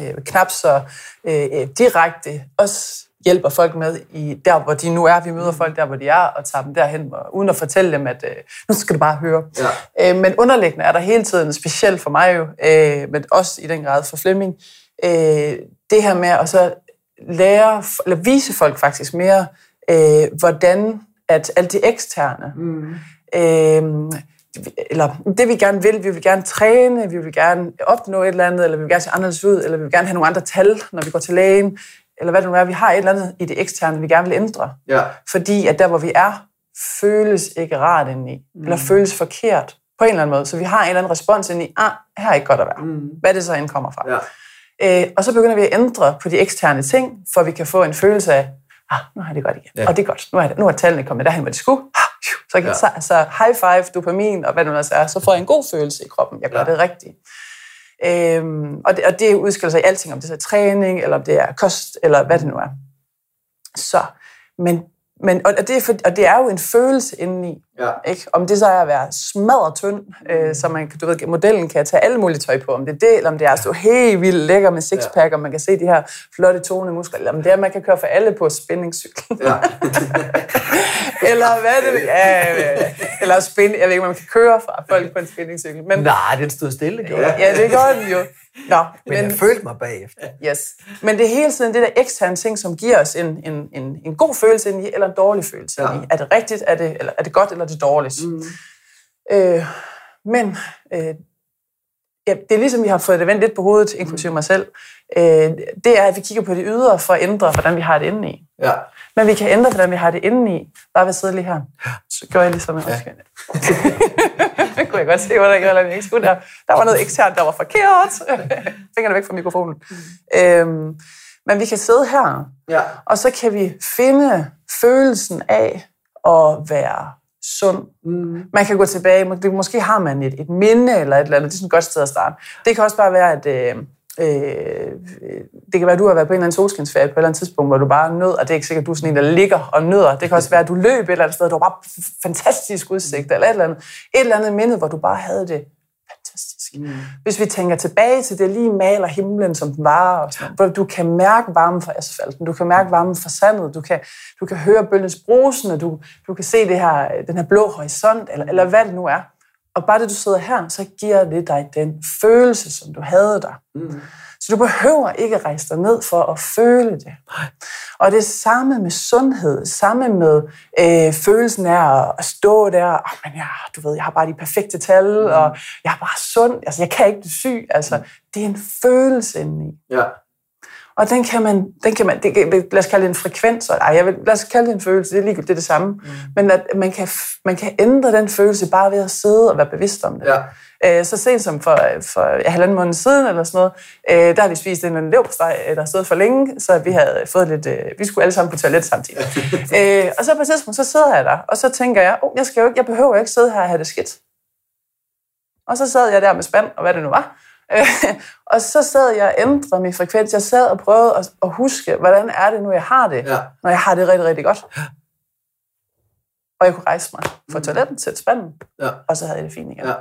øh, knap så øh, øh, direkte også hjælper folk med i der, hvor de nu er. Vi møder folk der, hvor de er, og tager dem derhen, hvor, uden at fortælle dem, at øh, nu skal du bare høre. Ja. Øh, men underliggende er der hele tiden, specielt for mig jo, øh, men også i den grad for Flemming, øh, det her med at så lære, eller vise folk faktisk mere, øh, hvordan at alt det eksterne, mm. øh, eller det vi gerne vil, vi vil gerne træne, vi vil gerne opnå et eller andet, eller vi vil gerne se anderledes ud, eller vi vil gerne have nogle andre tal, når vi går til lægen, eller hvad det nu er, vi har et eller andet i det eksterne, vi gerne vil ændre. Ja. Fordi at der, hvor vi er, føles ikke rart indeni, mm. eller føles forkert på en eller anden måde. Så vi har en eller anden respons indeni, ah, her er ikke godt at være. Mm. Hvad det så end kommer fra. Ja. Øh, og så begynder vi at ændre på de eksterne ting, for vi kan få en følelse af, ah, nu har det godt igen. Ja. Og det er godt. Nu er, det, nu er tallene kommet derhen, hvor de skulle. Ah. Så, kan, Ja. så, så high five, dopamin og hvad det nu ellers er, så får jeg en god følelse i kroppen. Jeg gør ja. det rigtigt. Øhm, og, det, og det udskiller sig i alting, om det er så træning, eller om det er kost, eller hvad det nu er. Så, men, men, og, det er for, og det er jo en følelse indeni. Ja. Ikke? Om det så er at være smadret tynd, øh, så man, kan- du ved, modellen kan tage alle mulige tøj på, om det er det, eller om det er at stå helt vildt lækker med sixpack, og man kan se de her flotte tone muskler, eller om det er, at man kan køre for alle på spændingscykel. Ja. eller hvad det ja, ja, eller spin, jeg ved ikke, om man kan køre fra folk på en spændingscykel. Men, Nej, den stod stille, gjorde jeg. ja, det gør den jo. Nå, Men jeg følte mig bagefter. Yes. Men det er hele tiden det der eksterne ting, som giver os en, en, en, en god følelse ind i, eller en dårlig følelse Ja. ind i. Er det rigtigt, er det, eller er det godt, eller det dårligt? Mm. Øh, men øh, ja, det er ligesom, vi har fået det vendt lidt på hovedet, inklusive mig selv. Øh, det er, at vi kigger på det ydre for at ændre, hvordan vi har det indeni. Ja. Men vi kan ændre, hvordan vi har det indeni, bare ved at sidde lige her. Så gør jeg ligesom en ja. Det kunne jeg godt se, hvordan jeg ikke skulle der. Der var noget eksternt, der var forkert. Fingrene væk fra mikrofonen. Øhm, men vi kan sidde her, Ja. og så kan vi finde følelsen af at være sund. Mm. Man kan gå tilbage, det- måske har man et, et minde eller et eller andet, det er sådan et godt sted at starte. Det kan også bare være, at øh, øh, det kan være, at du har været på en eller anden solskinsferie på et eller andet tidspunkt, hvor du bare nød, og det er ikke sikkert, at du er sådan en, der ligger og nøder. Det kan også være, at du løb et eller andet sted, og du har bare fantastisk udsigt, eller et eller andet. Et eller andet minde, hvor du bare havde det. Mm. Hvis vi tænker tilbage til det, lige maler himlen, som den var, og sådan, hvor du kan mærke varmen fra asfalten, du kan mærke varmen fra sandet, du kan, du kan høre bølgens brusende, du, du kan se det her, den her blå horisont, eller, eller hvad det nu er. Og bare det, du sidder her, så giver det dig den følelse, som du havde der. Mm. Så du behøver ikke rejse dig ned for at føle det. Og det samme med sundhed, samme med øh, følelsen af at, at stå der, oh, men jeg, du ved, jeg har bare de perfekte tal, mm. og jeg er bare sund, altså jeg kan ikke blive syg. Altså, det er en følelse indeni. Ja. Og den kan man, den kan man det, kan- lad os kalde det en frekvens, ej, jeg vil, lad os kalde det en følelse, det er ligegyldigt, det er det samme. Mm. Men at man kan, man kan ændre den følelse bare ved at sidde og være bevidst om det. Ja. Øh, Så sent som for, for halvanden måned siden eller sådan noget, øh, der har vi spist en leverpostej, øh, der stået for længe, så vi havde fået lidt, øh, vi skulle alle sammen på toilet samtidig. øh, og så på et tidspunkt, så sidder jeg der, og så tænker jeg, oh, jeg, skal jo ikke, jeg behøver jo ikke sidde her og have det skidt. Og så sad jeg der med spand, og hvad det nu var. Og så sad jeg og ændrede min frekvens. Jeg sad og prøvede at, at huske, hvordan er det nu, jeg har det, Ja. når jeg har det rigtig, rigtig godt. Og jeg kunne rejse mig fra toiletten, sætte spanden, Ja. og så havde jeg det fint igen. Ja.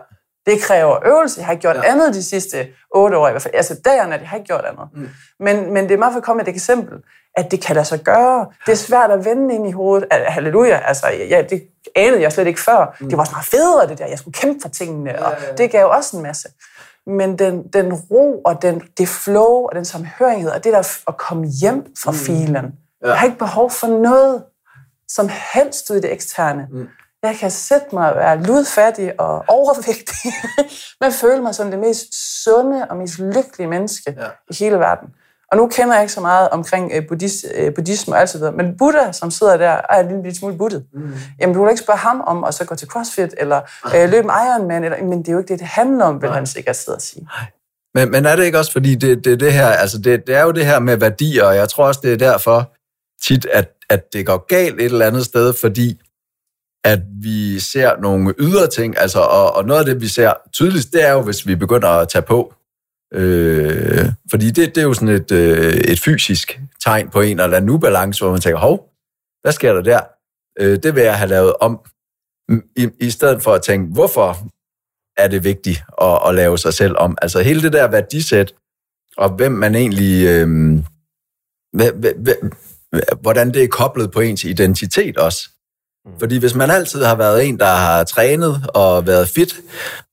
Det kræver øvelse. Jeg har ikke gjort Ja. ja. andet de sidste otte år i hvert fald. Altså dag og nat, jeg har ikke gjort andet. Mm. Men, men det er meget for at komme med et eksempel, at det kan lade sig gøre. Det er svært at vende ind i hovedet. Al- Halleluja. Altså, ja, det anede jeg slet ikke før. Mm. Det var også meget federe, det der. Jeg skulle kæmpe for tingene, og ja, ja. det gav også en masse. Men den, den ro og den, det flow og den samhørighed, og det der at komme hjem fra mm. filen. Ja. Jeg har ikke behov for noget som helst ud i det eksterne. Mm. Jeg kan sætte mig og være ludfattig og overvægtig, men føle mig som det mest sunde og mest lykkelige menneske Ja. i hele verden. Og nu kender jeg ikke så meget omkring øh, buddhis, øh, buddhisme og alt sådan noget, men Buddha, som sidder der, er en lille smule buttet. Mm. Jamen, du vil ikke spørge ham om at så gå til CrossFit, eller øh, løbe en Ironman, eller, men det er jo ikke det, det handler om, vil han sikkert sidde og sige. Men, men er det ikke også, fordi det, det, det her, altså det, det er jo det her med værdier, og jeg tror også, det er derfor tit, at, at det går galt et eller andet sted, fordi at vi ser nogle ydre ting, altså, og, og noget af det, vi ser tydeligst, det er jo, hvis vi begynder at tage på. Øh, fordi det, det er jo sådan et, øh, et fysisk tegn på en eller anden ubalance, hvor man tænker, hov, hvad sker der der? Øh, det vil jeg have lavet om, i, i stedet for at tænke, hvorfor er det vigtigt at, at lave sig selv om? Altså hele det der værdisæt, og hvem man egentlig... Øh, hvad, hvad, hvad, hvordan det er koblet på ens identitet også. Mm. Fordi hvis man altid har været en, der har trænet og været fit,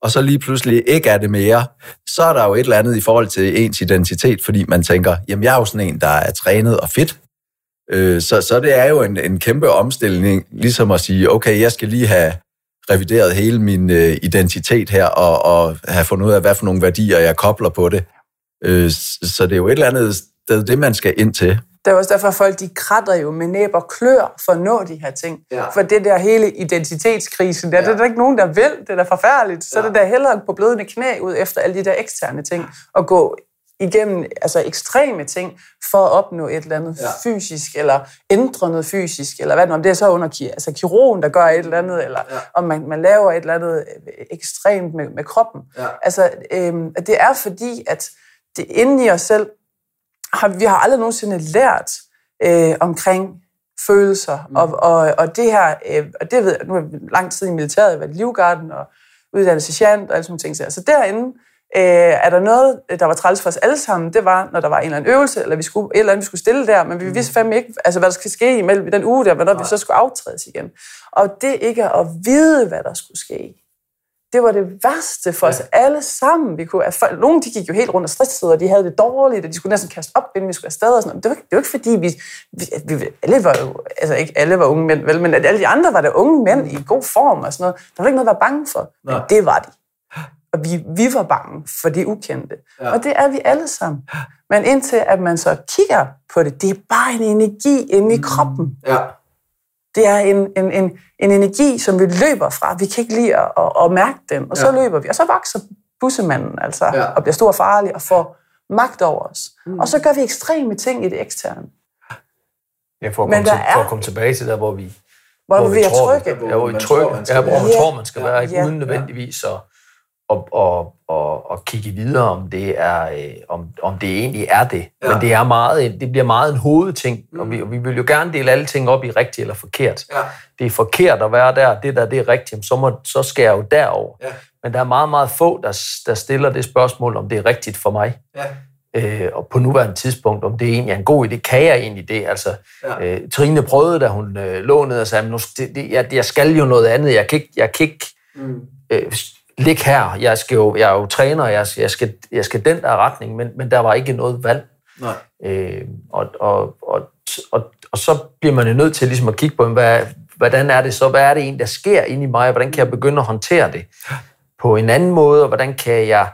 og så lige pludselig ikke er det mere, så er der jo et eller andet i forhold til ens identitet, fordi man tænker, jamen jeg er jo sådan en, der er trænet og fit. Øh, så, så det er jo en, en kæmpe omstilling, ligesom at sige, okay, jeg skal lige have revideret hele min øh, identitet her, og, og have fundet ud af, hvad for nogle værdier jeg kobler på det. Øh, så det er jo et eller andet sted, det man skal ind til. Det er også derfor, at folk de kratter jo med næb og klør for at nå de her ting. Ja. For det der hele identitetskrisen, der, ja. det er der ikke nogen, der vil. Det er da forfærdeligt. Så ja. det der hellere på blødende knæ ud efter alle de der eksterne ting, og gå igennem altså ekstreme ting for at opnå et eller andet ja. fysisk, eller ændre noget fysisk, eller hvad det, om det er så under altså kirurgen, der gør et eller andet, eller ja. om man, man laver et eller andet ekstremt med, med kroppen. Ja. Altså, øhm, det er fordi, at det inde i os selv, har, vi har aldrig nogensinde lært øh, omkring følelser, mm. og, og, og det her, øh, og det ved jeg, nu jeg lang tid i militæret, har været i Livgarden og uddannet sergeant og alle sådan ting. Så derinde øh, er der noget, der var træls for os alle sammen, det var, når der var en eller anden øvelse, eller vi skulle, et eller andet, vi skulle stille der, men vi mm. vidste fandme ikke, altså, hvad der skulle ske imellem den uge der, hvornår vi så skulle aftrædes igen. Og det ikke at vide, hvad der skulle ske, det var det værste for ja. os alle sammen. Vi kunne, nogle de gik jo helt rundt og stressede, og de havde det dårligt, og de skulle næsten kaste op, inden vi skulle afsted. Og sådan. Det, var, det var ikke fordi, vi, vi, vi, alle var jo, altså ikke alle var unge mænd, vel, men alle de andre var der unge mænd i god form og sådan noget. Der var ikke noget at være bange for, men det var de. Og vi, vi var bange for det ukendte. Ja. Og det er vi alle sammen. Men indtil at man så kigger på det, det er bare en energi inde i kroppen. Ja det er en, en, en, en energi, som vi løber fra. Vi kan ikke lide at, at, at mærke den, og så ja. løber vi. Og så vokser bussemanden altså, ja. og bliver stor og farlig og får magt over os. Mm. Og så gør vi ekstreme ting i det eksterne. Ja, for at, komme, til, er, for at komme tilbage til der, hvor vi, hvor, hvor vi, vi er trygge. Ja, hvor vi trygge. Ja, hvor man ja. tror, man skal være, ikke ja. uden nødvendigvis at og, og, og, og kigge videre, om det er, øh, om, om det egentlig er det. Ja. Men det, er meget, det bliver meget en hovedting, mm. og, vi, og vi vil jo gerne dele alle ting op i rigtigt eller forkert. Ja. Det er forkert at være der, det der det er rigtigt, så, må, så skal jeg jo derover. Ja. Men der er meget, meget få, der, der stiller det spørgsmål, om det er rigtigt for mig. Ja. Øh, og på nuværende tidspunkt, om det egentlig er en god idé, kan jeg egentlig det? Altså, ja. øh, Trine prøvede, da hun øh, lå ned og sagde, nu, det, det, jeg, jeg skal jo noget andet, jeg kan ikke, jeg kan ikke mm. øh, lig her, jeg, skal jo, jeg er jo træner, jeg, jeg, skal, jeg skal den der retning, men, men der var ikke noget valg. Nej. Øh, og, og, og, og, og så bliver man jo nødt til ligesom at kigge på, hvad, hvordan er det så, hvad er det egentlig, der sker inde i mig, og hvordan kan jeg begynde at håndtere det på en anden måde, og hvordan kan jeg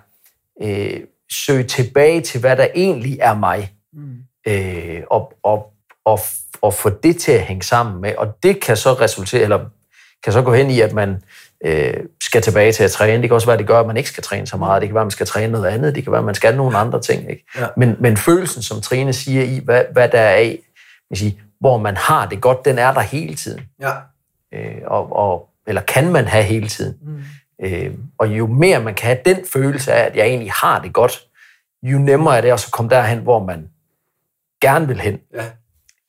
øh, søge tilbage til, hvad der egentlig er mig, mm. øh, og, og, og, og få det til at hænge sammen med, og det kan så resultere, eller kan så gå hen i, at man øh, skal tilbage til at træne. Det kan også være, at det gør, at man ikke skal træne så meget. Det kan være, at man skal træne noget andet. Det kan være, at man skal nogle andre ting. Ikke? Ja. Men, men følelsen, som Trine siger i, hvad, hvad der er af, sige, hvor man har det godt, den er der hele tiden. Ja. Øh, og, og, eller kan man have hele tiden. Mm. Øh, og jo mere man kan have den følelse af, at jeg egentlig har det godt, jo nemmere er det også at komme derhen, hvor man gerne vil hen. Ja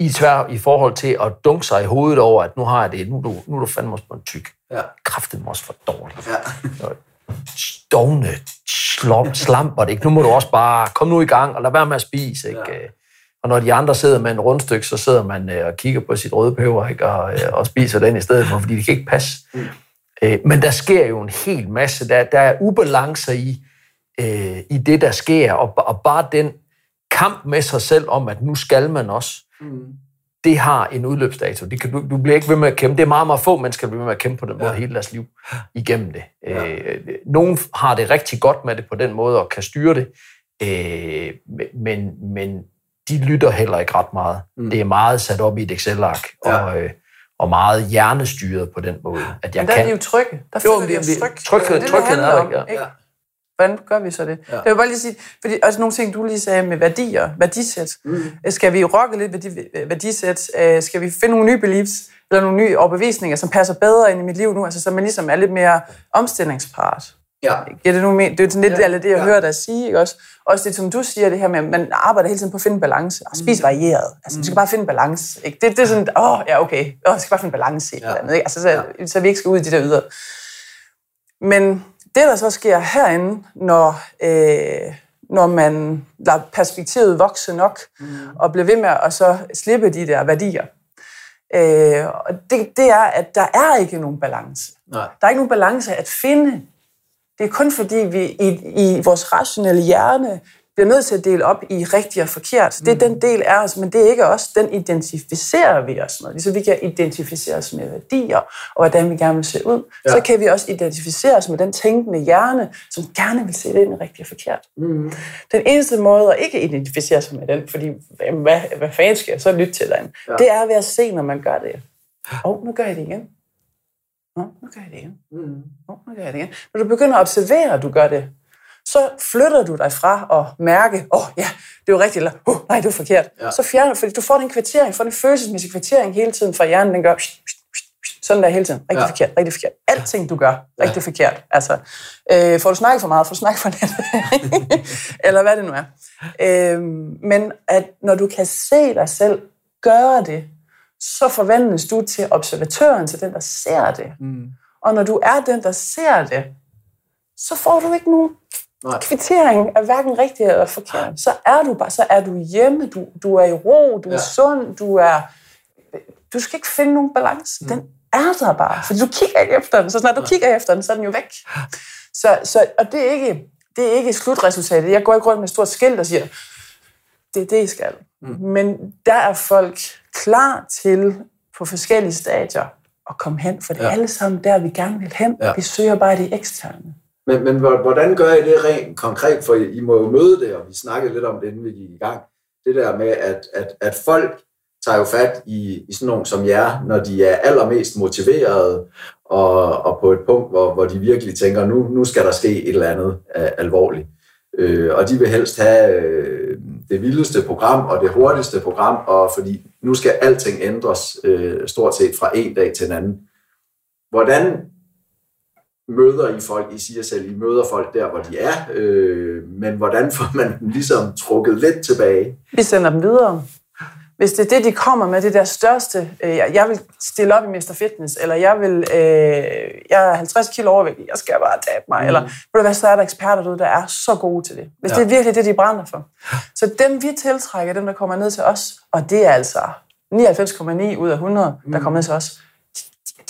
i tvær i forhold til at dunke sig i hovedet over, at nu har jeg det, nu er du, nu er du fandme også på en tyk. Ja. Kræftet også for dårligt. Ja. Stovne, slop, slamper det ikke. Nu må du også bare, kom nu i gang, og lad være med at spise. Ikke? Ja. Og når de andre sidder med en rundstykke, så sidder man øh, og kigger på sit røde peber, ikke? Og, øh, og spiser den i stedet for, fordi det kan ikke passe. Mm. Øh, men der sker jo en hel masse. Der, der er ubalancer i, i det, der sker, og, og bare den kamp med sig selv om, at nu skal man også. Mm. Det har en udløbsdato. Det kan, du, du bliver ikke ved med at kæmpe. Det er meget, meget få mennesker, der bliver ved med at kæmpe på den måde ja. hele deres liv igennem det. Ja. Øh, nogen har det rigtig godt med det på den måde og kan styre det, øh, men, men de lytter heller ikke ret meget. Mm. Det er meget sat op i et Excel-ark, ja. og, øh, og meget hjernestyret på den måde. At jeg men der kan... er de jo trygge. Der føler de jo tryg. Tryghed, tryghed er ikke. Ja. Hvordan gør vi så det? Ja. Jeg vil bare lige sige, fordi også nogle ting, du lige sagde med værdier, værdisæt. Mm. Skal vi rokke lidt værdi, værdisæt? Øh, skal vi finde nogle nye beliefs? eller nogle nye overbevisninger, som passer bedre ind i mit liv nu, altså så man ligesom er lidt mere omstillingsparat. Ja. Ja, det, nu men, det er sådan lidt Ja, ja, det, jeg ja. hører dig sige, ikke også? Også det, som du siger, det her med, at man arbejder hele tiden på at finde balance, og spise varieret. Altså, vi skal bare finde balance, ikke? Det, det er sådan, åh, ja, okay, åh, vi skal bare finde balance i et Ja. eller andet, ikke? Altså, så, så vi ikke skal ud i de der yder. Men det, der så sker herinde, når, øh, når man lader perspektivet vokse nok, mm. og bliver ved med at så slippe de der værdier, øh, og det, det er, at der er ikke nogen balance. Nej. Der er ikke nogen balance at finde. Det er kun fordi, vi i, i vores rationelle hjerne bliver nødt til at dele op i rigtigt og forkert. Det er den del af os, men det er ikke os. Den identificerer vi os med. Ligesom vi kan identificere os med værdier, og hvordan vi gerne vil se ud, ja. så kan vi også identificere os med den tænkende hjerne, som gerne vil se det ind i rigtigt og forkert. Mm. Den eneste måde at ikke identificere sig med den, fordi hvad, hvad fanden skal jeg så lytte til den, ja. det er ved at se, når man gør det. Åh, oh, nu gør jeg det igen. Nå, nu gør jeg det igen. Mm. Nå, nu gør jeg det igen. Når du begynder at observere, at du gør det, så flytter du dig fra at mærke, åh oh, ja, det var rigtigt, eller oh, nej, det var forkert. Ja. Så fjerner fordi du får den kvittering, får den følelsesmæssige kvittering hele tiden fra hjernen, den gør sådan der hele tiden. Rigtig ja. forkert, rigtig forkert. Alting, du gør, rigtig ja. forkert. Altså, øh, får du snakket for meget, får du snakket for lidt. Eller hvad det nu er. Øh, men at når du kan se dig selv gøre det, så forvandles du til observatøren, til den, der ser det. Mm. Og når du er den, der ser det, så får du ikke nogen Nej. kvittering af hverken rigtigt eller forkert. Så er du bare, så er du hjemme, du, du er i ro, du er Ja. sund, du er... Du skal ikke finde nogen balance. Den er der bare. For du kigger ikke efter den. Så snart du kigger efter den, så er den jo væk. Så, så, og det er, ikke, det er ikke slutresultatet. Jeg går ikke rundt med et stort skilt og siger, det er det, I skal. Mm. Men der er folk klar til på forskellige stadier at komme hen, for det er Ja. alle sammen der, vi gerne vil hen. Ja. Vi søger bare det eksterne. Men, men hvordan gør I det rent konkret? For I må jo møde det, og vi snakkede lidt om det, inden vi gik i gang. Det der med, at, at, at folk tager jo fat i, i sådan nogen som jer, når de er allermest motiverede, og, og på et punkt, hvor, hvor de virkelig tænker, nu, nu skal der ske et eller andet uh, alvorligt. Øh, og de vil helst have øh, det vildeste program og det hurtigste program, og fordi nu skal alting ændres øh, stort set fra en dag til en anden. Hvordan møder I folk, I siger selv, I møder folk der, hvor de er, øh, men hvordan får man dem ligesom trukket lidt tilbage? Vi sender dem videre. Hvis det er det, de kommer med, det der største, øh, jeg vil stille op i Mr. Fitness, eller jeg vil, øh, jeg er 50 kilo overvægtig, jeg skal bare tabe mig, mm. eller ved du hvad, så er der eksperter derude, der er så gode til det. Hvis Ja. det er virkelig det, de brænder for. Så dem, vi tiltrækker, dem, der kommer ned til os, og det er altså 99,9 ud af 100, der kommer ned til os,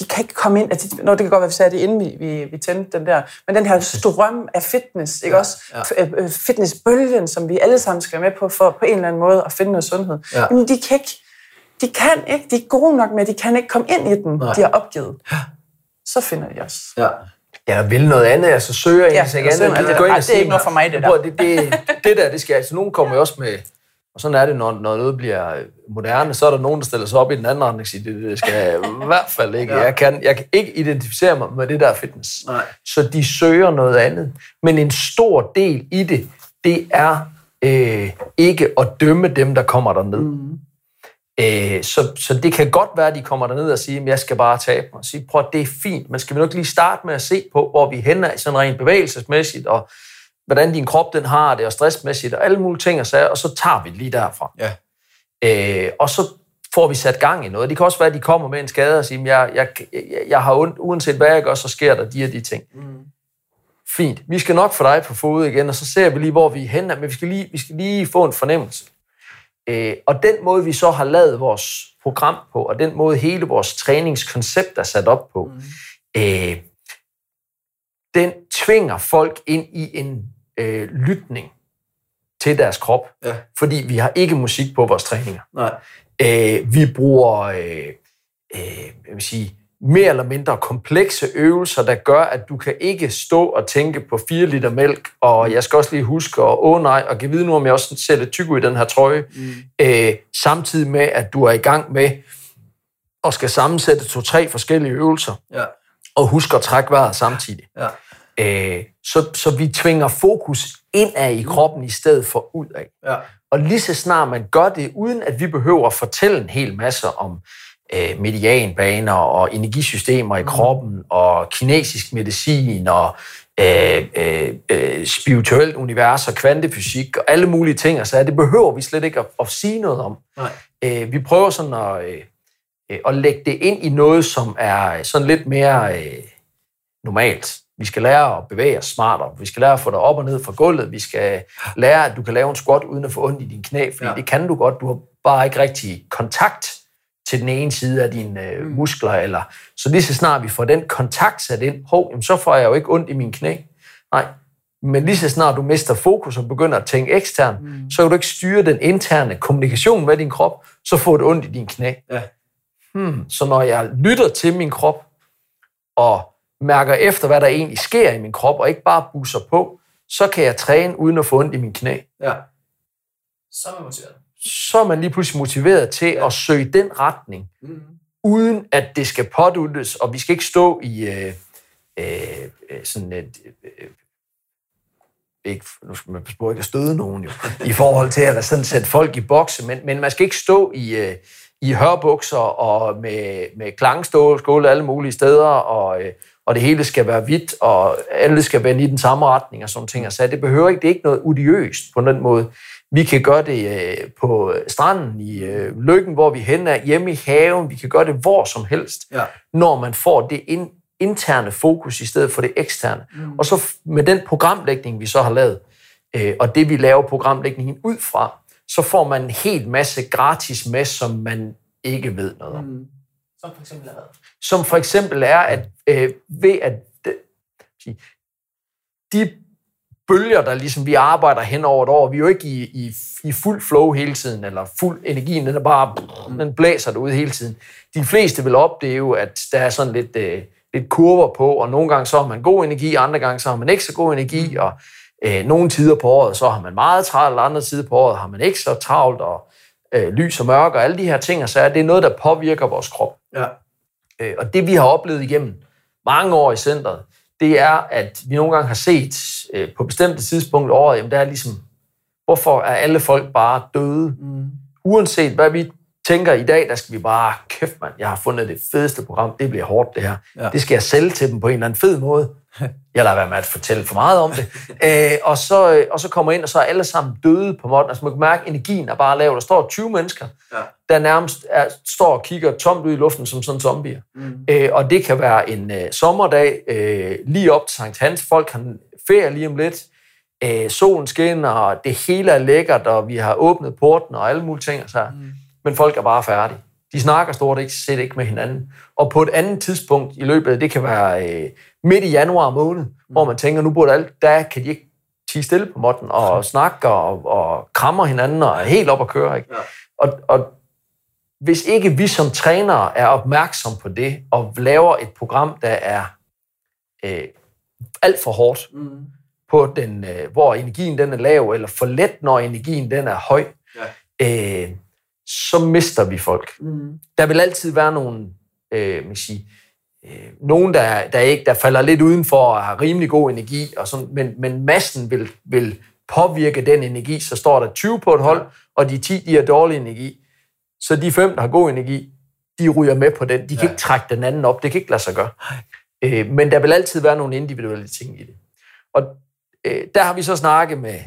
de, kan ikke komme ind, altså, når det kan godt være, vi sagde det inden vi, vi, vi tændte den der, men den her strøm af fitness, ikke Ja, også? ja. F- øh, fitnessbølgen, som vi alle sammen skal med på, for på en eller anden måde at finde noget sundhed. Ja. Jamen, de kan ikke, de kan ikke, de er gode nok med, de kan ikke komme ind i den, Nej. de har opgivet. Så finder de os. Ja. Jeg vil noget andet, altså søger Ja, søger andet. ind andet. og Ej, det er ikke noget for mig, det der. Prøv, det, det, det der, det skal altså, nogen kommer jo også med, og sådan er det, når, når noget bliver moderne, så er der nogen, der stiller sig op i den anden retning og siger, det, det skal jeg i hvert fald ikke. Ja. Jeg, kan, jeg kan ikke identificere mig med det der fitness. Nej. Så de søger noget andet. Men en stor del i det, det er øh, ikke at dømme dem, der kommer derned. Mm. Øh, så, så det kan godt være, at de kommer derned og siger, at jeg skal bare tabe mig. Og sige, prøv at det er fint, men skal vi nok lige starte med at se på, hvor vi er henne af, sådan rent bevægelsesmæssigt, og hvordan din krop den har det, og stressmæssigt, og alle mulige ting og sager, og så tager vi det lige derfra. Ja. Øh, og så får vi sat gang i noget. Det kan også være, at de kommer med en skade og siger, jeg, jeg, jeg, jeg har ondt, uanset hvad jeg gør, så sker der de og de ting. Mm. Fint. Vi skal nok få dig på fod igen, og så ser vi lige, hvor vi er henne, men vi skal lige, vi skal lige få en fornemmelse. Øh, og den måde, vi så har lavet vores program på, og den måde hele vores træningskoncept er sat op på, mm. øh, den tvinger folk ind i en øh, lytning til deres krop. Ja. Fordi vi har ikke musik på vores træninger. Nej. Øh, vi bruger øh, øh, jeg vil sige, mere eller mindre komplekse øvelser, der gør, at du kan ikke stå og tænke på 4 liter mælk, og jeg skal også lige huske, og åh nej, og give vide nu, om jeg også ser lidt tyk ud i den her trøje, mm. øh, samtidig med, at du er i gang med at skal sammensætte to-tre forskellige øvelser, Ja. og huske at trække vejret samtidig. Ja. Øh, så, så vi tvinger fokus indad i kroppen i stedet for udad. Ja. Og lige så snart man gør det, uden at vi behøver at fortælle en hel masse om øh, medianbaner og energisystemer i kroppen og kinesisk medicin og øh, øh, øh, spirituelt univers og kvantefysik og alle mulige ting. Så det behøver vi slet ikke at, at sige noget om. Nej. Øh, vi prøver sådan at, øh, øh, at lægge det ind i noget, som er sådan lidt mere øh, normalt. Vi skal lære at bevæge os smartere. Vi skal lære at få dig op og ned fra gulvet. Vi skal lære, at du kan lave en squat uden at få ondt i din knæ, fordi ja. Det kan du godt. Du har bare ikke rigtig kontakt til den ene side af dine øh, muskler. Eller, så lige så snart vi får den kontakt sat ind, hov, jamen, så får jeg jo ikke ondt i min knæ. Nej, men lige så snart du mister fokus og begynder at tænke ekstern, mm. så kan du ikke styre den interne kommunikation med din krop, så får du ondt i din knæ. Ja. Hmm. Så når jeg lytter til min krop, og mærker efter, hvad der egentlig sker i min krop, og ikke bare busser på, så kan jeg træne uden at få ondt i min knæ. Ja. Så er man motiveret. Så er man lige pludselig motiveret til ja. at søge den retning, Mm. uden at det skal påduttes, og vi skal ikke stå i øh, øh, øh, sådan et... Øh, ikke, nu skal man passe på ikke at støde nogen jo, i forhold til at sådan sætte folk i bokse, men, men man skal ikke stå i, øh, i hørbukser og med, med klangstål skåle alle mulige steder, og, øh, og det hele skal være hvidt, og alle skal vende i den samme retning og sådan ting. Altså, det behøver ikke, det er ikke noget odiøst på den måde. Vi kan gøre det øh, på stranden i øh, Lykken, hvor vi hen er hjemme i haven. Vi kan gøre det hvor som helst, Ja. når man får det ind, interne fokus i stedet for det eksterne. Mm. Og så med den programlægning, vi så har lavet, øh, og det vi laver programlægningen ud fra, så får man en hel masse gratis med, som man ikke ved noget om. Mm. Som for eksempel er? Som for eksempel er, at øh, ved at øh, de, de bølger, der ligesom vi arbejder hen over et år, vi er jo ikke i, i, i fuld flow hele tiden, eller fuld energien, den er bare, den blæser derude hele tiden. De fleste vil opleve, at der er sådan lidt, øh, lidt kurver på, og nogle gange så har man god energi, andre gange så har man ikke så god energi, og øh, nogle tider på året, så har man meget travlt, og andre tider på året har man ikke så travlt, og øh, lys og mørke, og alle de her ting, og så er det noget, der påvirker vores krop. Ja. Øh, og det vi har oplevet igennem mange år i centret, det er, at vi nogle gange har set øh, på bestemte tidspunkter over, jamen der er ligesom, hvorfor er alle folk bare døde? Mm. Uanset hvad vi tænker i dag, der skal vi bare, kæft mand, jeg har fundet det fedeste program, det bliver hårdt det her. Ja. Ja. Det skal jeg sælge til dem på en eller anden fed måde. Jeg lader være med at fortælle for meget om det. Æ, og, så, øh, og så kommer ind, og så er alle sammen døde på måtten. Altså man kan mærke, at energien er bare lav. Der står 20 mennesker, Ja. der nærmest er, står og kigger tomt ud i luften som sådan zombier. Mm. Øh, og det kan være en øh, sommerdag, øh, lige op til Sankt Hans. Folk har ferie lige om lidt. Øh, solen skinner, og det hele er lækkert, og vi har åbnet porten og alle mulige ting. Og så. Mm. Men folk er bare færdige. De snakker stort ikke, set ikke med hinanden. Og på et andet tidspunkt i løbet det kan være øh, midt i januar måned, mm. hvor man tænker, nu burde alt, der kan de ikke tige stille på måtten og snakke og, og krammer hinanden og er helt op at køre. Ikke? Ja. Og, og hvis ikke vi som trænere er opmærksom på det og laver et program, der er øh, alt for hårdt, Mm. på den, øh, hvor energien den er lav, eller for let, når energien den er høj, Ja. øh, så mister vi folk. Mm. Der vil altid være nogle, øh, man kan sige, øh, nogen, der, der, ikke, der falder lidt udenfor og har rimelig god energi, og sådan, men, men massen vil, vil påvirke den energi, så står der 20 på et hold, og de 10, de har dårlig energi. Så de fem, der har god energi, de ryger med på den. De kan Ja. ikke trække den anden op. Det kan ikke lade sig gøre. Øh, men der vil altid være nogle individuelle ting i det. Og øh, der har vi så snakket med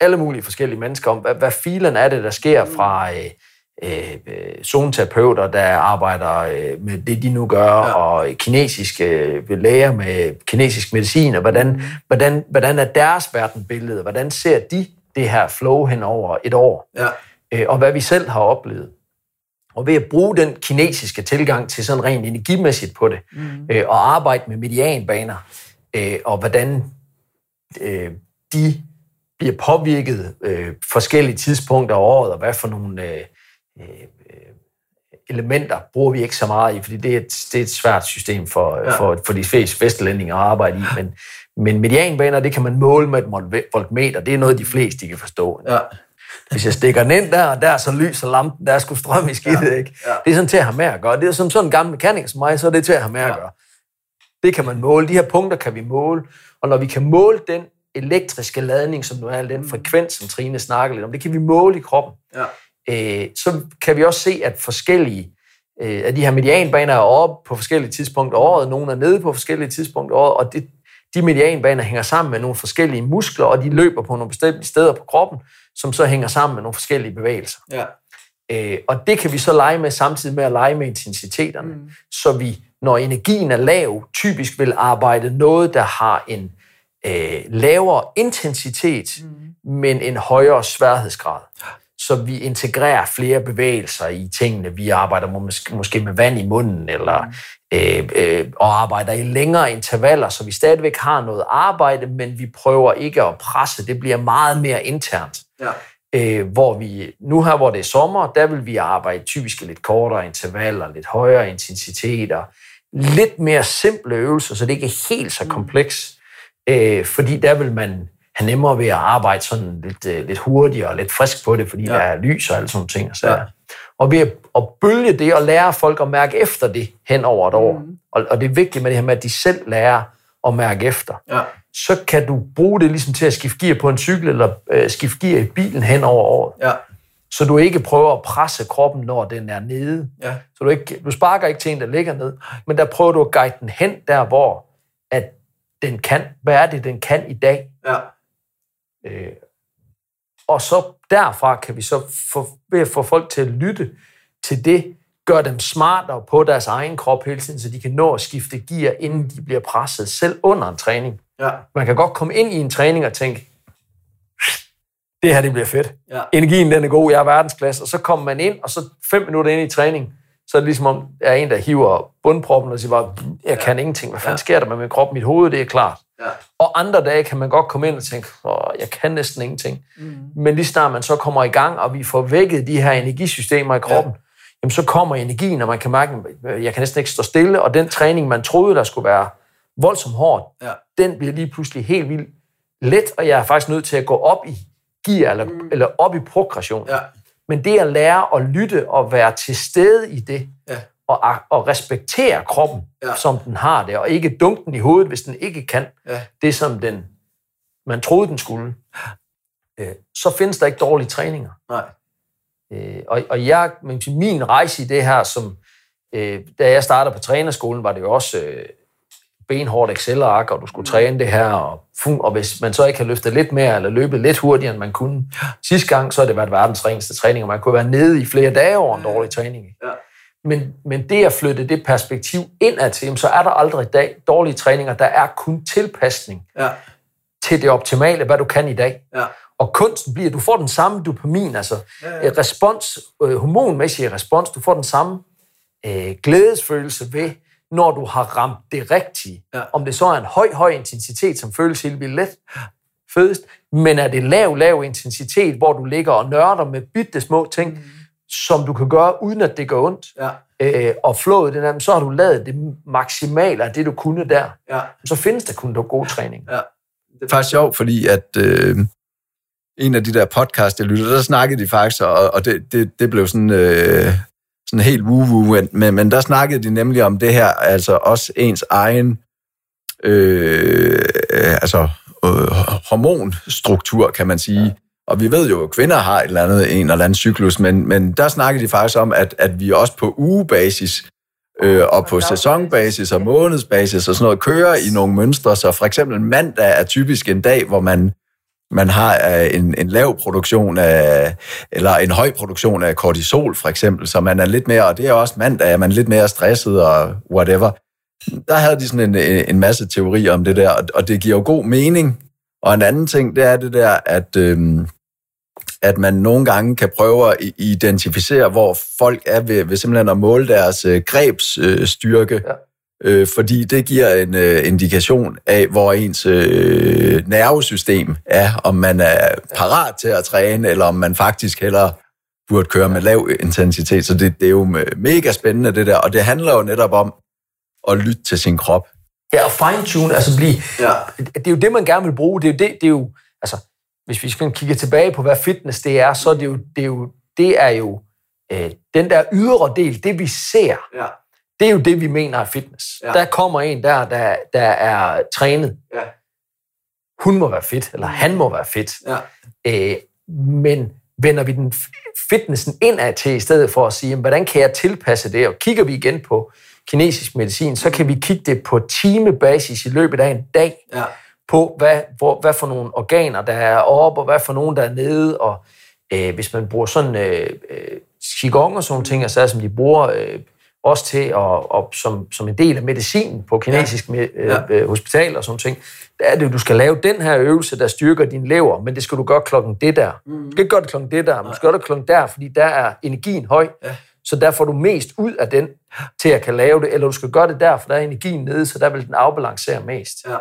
alle mulige forskellige mennesker om, hvad, hvad filen er det, der sker fra øh, øh, zoneterapeuter, der arbejder øh, med det, de nu gør, Ja. og kinesiske øh, læger med kinesisk medicin, og hvordan, hvordan, hvordan er deres verdenbillede, hvordan ser de det her flow hen over et år, Ja. øh, og hvad vi selv har oplevet. Og ved at bruge den kinesiske tilgang til sådan rent energimæssigt på det, mm. øh, og arbejde med medianbaner, øh, og hvordan øh, de bliver påvirket øh, forskellige tidspunkter af året, og hvad for nogle øh, øh, elementer bruger vi ikke så meget i, fordi det er et, det er et svært system for, Ja. for, for de fleste vestlændinger at arbejde i. Men, men medianbaner, det kan man måle med et volt- voltmeter. Det er noget, de fleste de kan forstå. Ja. Hvis jeg stikker den ind der, og der så lyser lampen, der er sgu strøm i skidtet, Ja, ikke? ja. Det er sådan til at have med at gøre. Det er som sådan en gammel mekaniker som mig, så er det til at have med at Ja. gøre. Det kan man måle. De her punkter kan vi måle. Og når vi kan måle den elektriske ladning, som nu er den frekvens, som Trine snakker lidt om, det kan vi måle i kroppen. Ja. Øh, så kan vi også se, at forskellige øh, at de her medianbaner er oppe på forskellige tidspunkter af året, nogle er nede på forskellige tidspunkter af året, og det, de medianbaner hænger sammen med nogle forskellige muskler, og de løber på nogle bestemte steder på kroppen, som så hænger sammen med nogle forskellige bevægelser. Ja. Øh, og det kan vi så lege med samtidig med at lege med intensiteterne, mm. så vi, når energien er lav, typisk vil arbejde noget, der har en øh, lavere intensitet, mm. men en højere sværhedsgrad. Så vi integrerer flere bevægelser i tingene. Vi arbejder mås- måske med vand i munden, eller øh, øh, og arbejder i længere intervaller, så vi stadigvæk har noget arbejde, men vi prøver ikke at presse. Det bliver meget mere internt. Ja. Øh, hvor vi, nu her, hvor det er sommer, der vil vi arbejde typisk i lidt kortere intervaller, lidt højere intensiteter, lidt mere simple øvelser, så det ikke er helt så kompleks. Øh, fordi der vil man have nemmere ved at arbejde sådan lidt, øh, lidt hurtigere og lidt frisk på det, fordi ja. der er lys og alle sådan ting. Så, ja. Og ved at, at bølge det og lære folk at mærke efter det hen over et år. Mm. Og, og det er vigtigt med det her med, at de selv lærer at mærke efter. Ja. Så kan du bruge det ligesom til at skifte gear på en cykel, eller øh, skifte gear i bilen hen over året. Ja. Så du ikke prøver at presse kroppen, når den er nede. Ja. Så du, ikke, du sparker ikke til en, der ligger ned, men der prøver du at guide den hen der, hvor at den kan. Hvad er det, den kan i dag? Ja. Øh, og så derfra kan vi så få, ved at få folk til at lytte til det, gøre dem smartere på deres egen krop hele tiden, så de kan nå at skifte gear, inden de bliver presset, selv under en træning. Ja. Man kan godt komme ind i en træning og tænke, det her det bliver fedt. Ja. Energien den er god, jeg er verdensklasse. Og så kommer man ind, og så fem minutter ind i træning, så er det ligesom om, jeg er en, der hiver bundproppen og siger bare, jeg kan ingenting. Hvad fanden sker der med min krop? Mit hoved, det er klart. Ja. Og andre dage kan man godt komme ind og tænke, Åh, jeg kan næsten ingenting. Mm. Men lige snart man så kommer i gang, og vi får vækket de her energisystemer i kroppen, ja. jamen så kommer energien, og man kan mærke, at jeg kan næsten ikke stå stille, og den træning, man troede, der skulle være voldsomt hårdt, Ja. den bliver lige pludselig helt vildt let, og jeg er faktisk nødt til at gå op i gear, eller, mm. eller op i progression. Ja. Men det at lære at lytte og være til stede i det, Ja. Og, og respektere kroppen, Ja. som den har det, og ikke dunke den i hovedet, hvis den ikke kan Ja. det, som den, man troede, den skulle, øh, så findes der ikke dårlige træninger. Nej. Øh, og, og jeg, sige, min rejse i det her, som øh, da jeg startede på trænerskolen, var det jo også øh, benhårdt Excel-ark, og du skulle træne det her, og, og hvis man så ikke har løftet lidt mere, eller løbet lidt hurtigere, end man kunne sidste gang, så har det været verdens ringeste træning, og man kunne være nede i flere dage over en dårlig træning. Ja. Men, men det at flytte det perspektiv indad til, så er der aldrig dag, dårlige træninger, der er kun tilpasning Ja. til det optimale, hvad du kan i dag. Ja. Og kunsten bliver, at du får den samme dopamin, altså Ja, ja, ja. respons, øh, hormonmæssige respons, du får den samme øh, glædesfølelse ved, når du har ramt det rigtige. Ja. Om det så er en høj, høj intensitet, som føles helt vildt let, fedest, men er det lav, lav intensitet, hvor du ligger og nørder med bitte små ting, mm. Som du kan gøre, uden at det gør ondt, Ja. øh, og flået det der, så har du lavet det maksimale af det, du kunne der. Ja. Så findes der kun god træning. Ja. Det er faktisk sjovt, fordi at øh, en af de der podcast, jeg lyttede, der snakkede de faktisk, og, og det, det, det blev sådan, øh, sådan helt woo-woo, men, men der snakkede de nemlig om det her, altså også ens egen øh, øh, altså, øh, hormonstruktur, kan man sige. Ja. Og vi ved jo, at kvinder har et eller andet, en eller anden cyklus, men, men der snakkede de faktisk om, at, at vi også på ugebasis øh, og på sæsonbasis og månedsbasis og sådan noget, kører i nogle mønstre. Så for eksempel mandag er typisk en dag, hvor man, man har øh, en, en lav produktion af, eller en høj produktion af kortisol for eksempel, så man er lidt mere, og det er også mandag, er man lidt mere stresset og whatever. Der havde de sådan en, en masse teorier om det der, og- og det giver jo god mening. Og en anden ting, det er det der, at, øhm, at man nogle gange kan prøve at identificere, hvor folk er ved, ved simpelthen at måle deres øh, grebsstyrke, øh. Ja. øh, fordi det giver en øh, indikation af, hvor ens øh, nervesystem er, om man er parat til at træne, eller om man faktisk hellere burde køre med lav intensitet. Så det, det er jo me- mega spændende, det der. Og det handler jo netop om at lytte til sin krop. Ja, og fine-tune, altså blive... Ja. Det er jo det, man gerne vil bruge. Det er jo det, det er jo... Altså, hvis vi skal kigge tilbage på, hvad fitness det er, så er det jo... Det er jo, det er jo øh, den der ydre del, det vi ser, Ja. det er jo det, vi mener er fitness. Ja. Der kommer en der, der, der er trænet. Ja. Hun må være fit, eller han må være fit. Ja. Øh, men vender vi den fitnessen indad til, i stedet for at sige, jamen, hvordan kan jeg tilpasse det? Og kigger vi igen på kinesisk medicin, så kan vi kigge det på timebasis i løbet af en dag, Ja. På hvad, hvor, hvad for nogle organer, der er oppe, og hvad for nogle, der er nede, og øh, hvis man bruger sådan øh, øh, qigong og sådan nogle ting, altså, som de bruger øh, også til at, og, som, som en del af medicinen på kinesisk ja. øh, Ja. øh, hospital og sådan ting, der er det, du skal lave den her øvelse, der styrker din lever, men det skal du gøre klokken det der. Mm. Du skal ikke gøre det klokken det der, men du skal gøre det klokken der, fordi der er energien høj, Ja. så der får du mest ud af den, til at kan lave det, eller du skal gøre det der, for der er energien nede, så der vil den afbalancere mest. Ja.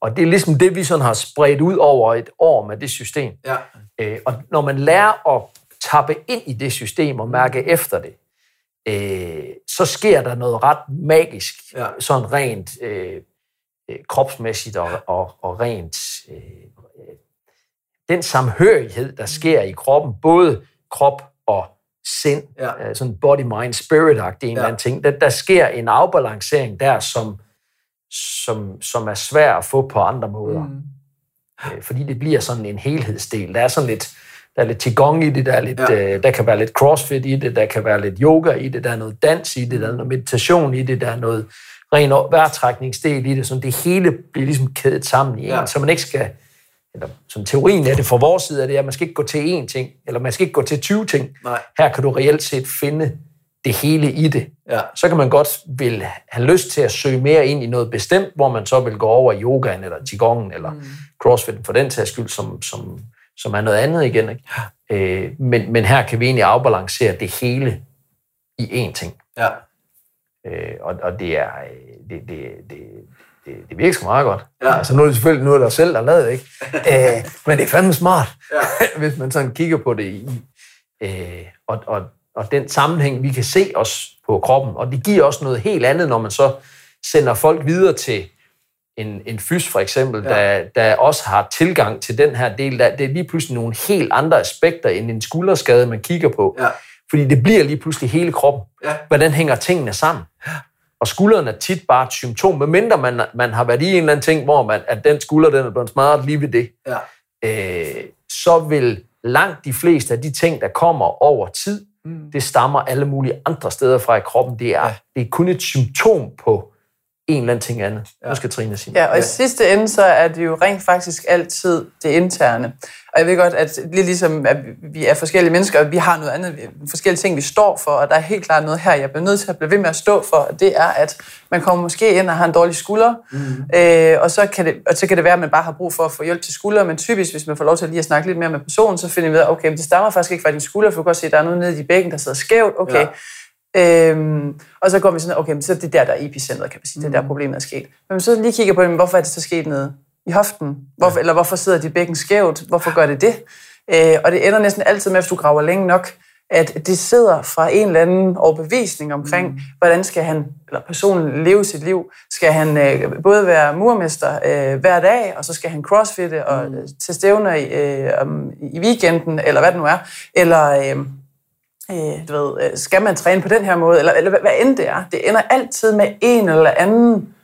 Og det er ligesom det, vi sådan har spredt ud over et år med det system. Ja. Øh, og når man lærer at tappe ind i det system og mærke efter det, øh, så sker der noget ret magisk, Ja. sådan rent øh, øh, kropsmæssigt og, og, og rent øh, øh, den samhørighed, der sker i kroppen, både krop og sind, Ja. øh, sådan body, mind, spirit-agtig en Ja. eller anden ting, der, der sker en afbalancering der, som, som, som er svær at få på andre måder. Mm. Øh, fordi det bliver sådan en helhedsdel. Der er sådan lidt, der er lidt qigong i det, der, er lidt, Ja. øh, der kan være lidt crossfit i det, der kan være lidt yoga i det, der er noget dans i det, der er noget meditation i det, der er noget ren vejrtrækningsdel i det, så det hele bliver ligesom kædet sammen i en, ja. så man ikke skal, eller som teorien er det fra vores side, er det, at man skal ikke gå til én ting, eller man skal ikke gå til 20 ting. Nej. Her kan du reelt set finde det hele i det. Ja. Så kan man godt vil have lyst til at søge mere ind i noget bestemt, hvor man så vil gå over i yogaen, eller qigongen, eller mm. crossfit for den tages skyld, som, som, som er noget andet igen. Ikke? Øh, men, men her kan vi egentlig afbalancere det hele i én ting. Ja. Øh, og, og det er øh, det, det, det, det, det virker sgu meget godt. Ja. Altså nu er det selvfølgelig noget, der selv har lavet, ikke? øh, men det er fandme smart, Ja. hvis man sådan kigger på det i. Øh, og, og, og den sammenhæng, vi kan se os på kroppen, og det giver også noget helt andet, når man så sender folk videre til en, en fys for eksempel, Ja. der, der også har tilgang til den her del. Der, det er lige pludselig nogle helt andre aspekter end en skulderskade, man kigger på. Ja. Fordi det bliver lige pludselig hele kroppen. Ja. Hvordan hænger tingene sammen? Og skulderen er tit bare et symptom, medmindre man, man har været i en eller anden ting, hvor man, at den skulder den er blevet smadret lige ved det. Ja. Øh, så vil langt de fleste af de ting, der kommer over tid, mm. det stammer alle mulige andre steder fra i kroppen. Det er, Ja. det er kun et symptom på en eller anden ting andet. Nu skal Trine sige. Ja, og i sidste ende, så er det jo rent faktisk altid det interne. Og jeg ved godt, at lige ligesom at vi er forskellige mennesker, og vi har noget andet, forskellige ting, vi står for, og der er helt klart noget her, jeg bliver nødt til at blive ved med at stå for, og det er, at man kommer måske ind og har en dårlig skulder, mm. øh, og, så kan det, og så kan det være, at man bare har brug for at få hjælp til skulder, men typisk, hvis man får lov til at lige at snakke lidt mere med personen, så finder vi ud af, okay, men det stammer faktisk ikke fra din skulder, for du kan godt se, at der er noget nede i bækken, der sidder skævt, okay. Ja. Øhm, og så går vi sådan, okay, så er det der, der er epicentret, kan man sige, det er der problemet er sket. Men så lige kigger på det, men hvorfor er det så sket nede i hoften? Hvorfor, ja. Eller hvorfor sidder dit bækken skævt? Hvorfor gør det det? Øh, og det ender næsten altid med, hvis du graver længe nok, at det sidder fra en eller anden overbevisning omkring, mm. hvordan skal han, eller personen leve sit liv. Skal han øh, både være murmester øh, hver dag, og så skal han crossfitte og mm. til stævner i, øh, om, i weekenden, eller hvad det nu er. Eller... Øh, øh, du ved, øh, skal man træne på den her måde, eller, eller hvad, hvad end det er. Det ender altid med en eller anden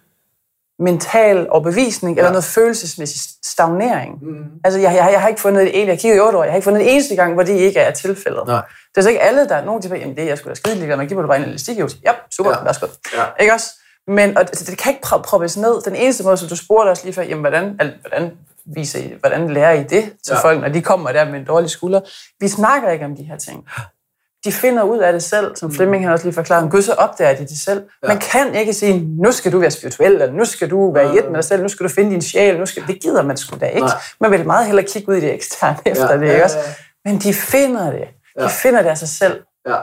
mental overbevisning, ja. eller noget følelsesmæssig stagnering. Mm. Altså, jeg, jeg, jeg har ikke fundet et en, jeg kigger i otte år, jeg har ikke fundet en eneste gang, hvor det ikke er tilfældet. Nej. Det er så ikke alle, der er nogen, der siger, jamen det er jeg skulle da skide ligeglad, man giver du bare en elastikøvelse. Ja, super, Ja. værsgo. Ja. Ikke også? Men og det, det kan ikke pro- proppes ned. Den eneste måde, som du spurgte os lige før, jamen hvordan, al- hvordan viser I, hvordan lærer I det til ja. folk, når de kommer der med en dårlig skulder? Vi snakker ikke om de her ting. De finder ud af det selv, som Flemming han også lige forklarede. Gud, så opdager de det selv. Ja. Man kan ikke sige, nu skal du være spirituel, eller nu skal du være i et med dig selv, nu skal du finde din sjæl. Nu skal... Det gider man sgu da ikke. Nej. Man vil meget hellere kigge ud i det eksterne efter Ja, det, ikke også? Men de finder det. De Ja. finder det af sig selv. Ja.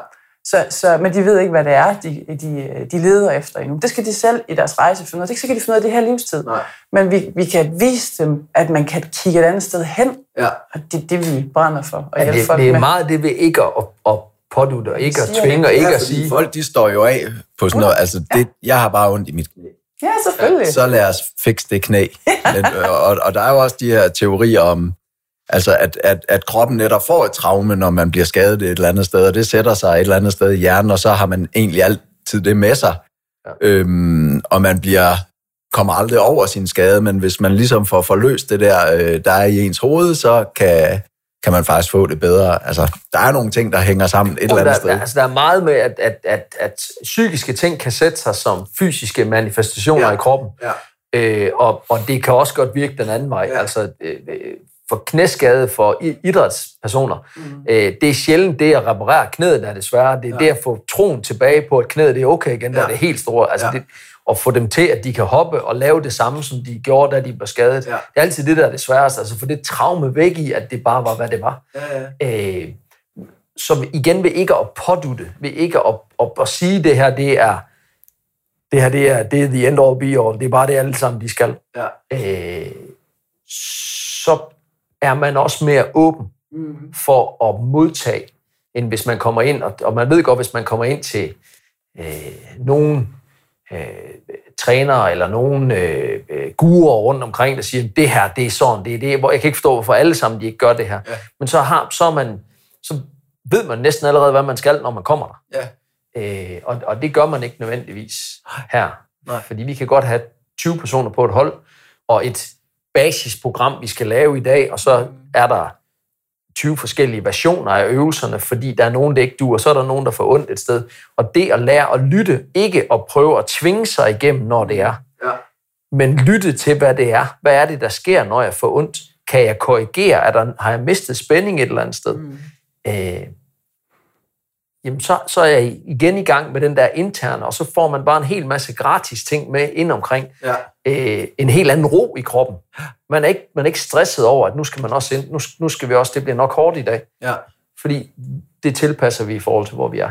Så, så, men de ved ikke, hvad det er, de, de, de leder efter endnu. Det skal de selv i deres rejse finde ud af. Det kan de finde ud af det her livstid. Nej. Men vi, vi kan vise dem, at man kan kigge et andet sted hen, Ja. og det er det, vi brænder for. Og Ja, hjælpe det, det er med. meget det ved ikke at, at pådute, og ikke at tvinge, og ikke at sige... Folk, de står jo af på sådan noget. Altså, det, jeg har bare ondt i mit knæ. Ja, selvfølgelig. Så lad os fikse det knæ. Men, øh, og, og der er jo også de her teorier om, altså at, at, at kroppen netop får et traume, når man bliver skadet et eller andet sted, og det sætter sig et eller andet sted i hjernen, og så har man egentlig altid det med sig. Ja. Øhm, og man bliver kommer aldrig over sin skade, men hvis man ligesom får forløst det der, øh, der er i ens hoved, så kan, kan man faktisk få det bedre. Altså, der er nogle ting, der hænger sammen et eller andet der, sted. Der, altså, der er meget med, at, at, at, at psykiske ting kan sætte sig som fysiske manifestationer Ja. i kroppen. Ja. Øh, og, og det kan også godt virke den anden vej. Ja. Altså, øh, for knæskade for idrætspersoner, mm. øh, det er sjældent det at reparere knæet, der er det svære. Det er ja. det at få troen tilbage på, at knæet det er okay igen, der Ja. er det helt store. Altså, ja. det, at få dem til, at de kan hoppe og lave det samme, som de gjorde, da de blev skadet. Ja. Det er altid det, der er det sværeste. Altså, få det traume væk i, at det bare var, hvad det var. Ja, ja. Øh, så igen ved ikke at pådutte, ved ikke at, at, at sige, det her, det er det her, det er, det er the end all be all. Det er bare det, alle sammen, de skal. Ja. Øh, så er man også mere åben Mm. for at modtage, end hvis man kommer ind, og, og man ved godt, hvis man kommer ind til øh, nogen øh, trænere eller nogen øh, øh, guruer rundt omkring, der siger, det her, det er sådan, det er det, hvor jeg kan ikke forstå, hvorfor alle sammen de ikke gør det her. Ja. Men så, har, så, er man, så ved man næsten allerede, hvad man skal, når man kommer der. Ja. Øh, og, og det gør man ikke nødvendigvis her. Nej. Fordi vi kan godt have 20 personer på et hold, og et basisprogram, vi skal lave i dag, og så er der 20 forskellige versioner af øvelserne, fordi der er nogen, der ikke duer, så er der nogen, der får ondt et sted. Og det at lære at lytte, ikke at prøve at tvinge sig igennem, når det er, Ja. men lytte til, hvad det er. Hvad er det, der sker, når jeg får ondt? Kan jeg korrigere? Er der, har jeg mistet spænding et eller andet sted? Mm. Øh, jamen, så, så er jeg igen i gang med den der interne, og så får man bare en hel masse gratis ting med ind omkring Ja. øh, en helt anden ro i kroppen. Man er, ikke, man er ikke stresset over, at nu skal man også ind, nu, nu skal vi også, det bliver nok hårdt i dag, ja. fordi det tilpasser vi i forhold til, hvor vi er.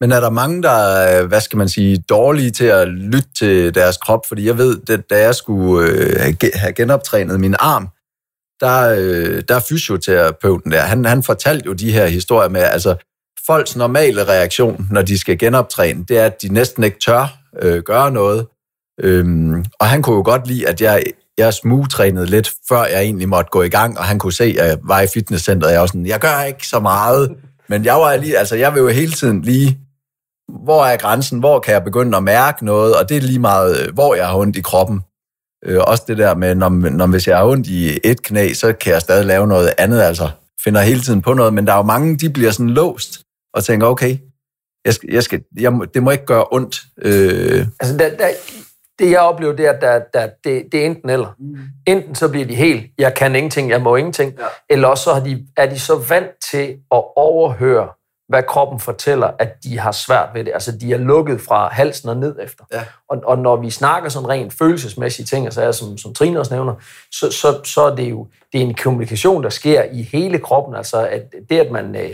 Men er der mange, der er, hvad skal man sige, dårlige til at lytte til deres krop? Fordi jeg ved, at da jeg skulle øh, have genoptrænet min arm, der, øh, der er fysioterapeuten der, han, han fortalte jo de her historier med, altså folks normale reaktion, når de skal genoptræne, det er, at de næsten ikke tør øh, gøre noget. Øhm, og han kunne jo godt lide, at jeg, jeg smugtrænede lidt, før jeg egentlig måtte gå i gang, og han kunne se, at jeg var i fitnesscenteret, og jeg var sådan, jeg gør ikke så meget, men jeg var lige, altså jeg vil jo hele tiden lige, hvor er grænsen, hvor kan jeg begynde at mærke noget, og det er lige meget, øh, hvor jeg har ondt i kroppen. Øh, også det der med, når, når hvis jeg har ondt i et knæ, så kan jeg stadig lave noget andet, altså finder hele tiden på noget, men der er jo mange, de bliver sådan låst, og tænker, okay, jeg skal, jeg skal, jeg må, det må ikke gøre ondt. Øh, Altså, der, der, det jeg oplever, det er, at der, der, det, det er enten eller. Mm. Enten så bliver de helt, jeg kan ingenting, jeg må ingenting, Ja. eller også så har de, er de så vant til at overhøre, hvad kroppen fortæller, at de har svært ved det. Altså, de er lukket fra halsen og ned efter. Ja. Og, og når vi snakker sådan rent følelsesmæssige ting, og så er, som, som Trine også nævner, så, så, så er det jo det er en kommunikation, der sker i hele kroppen. Altså, at det, at man... Øh,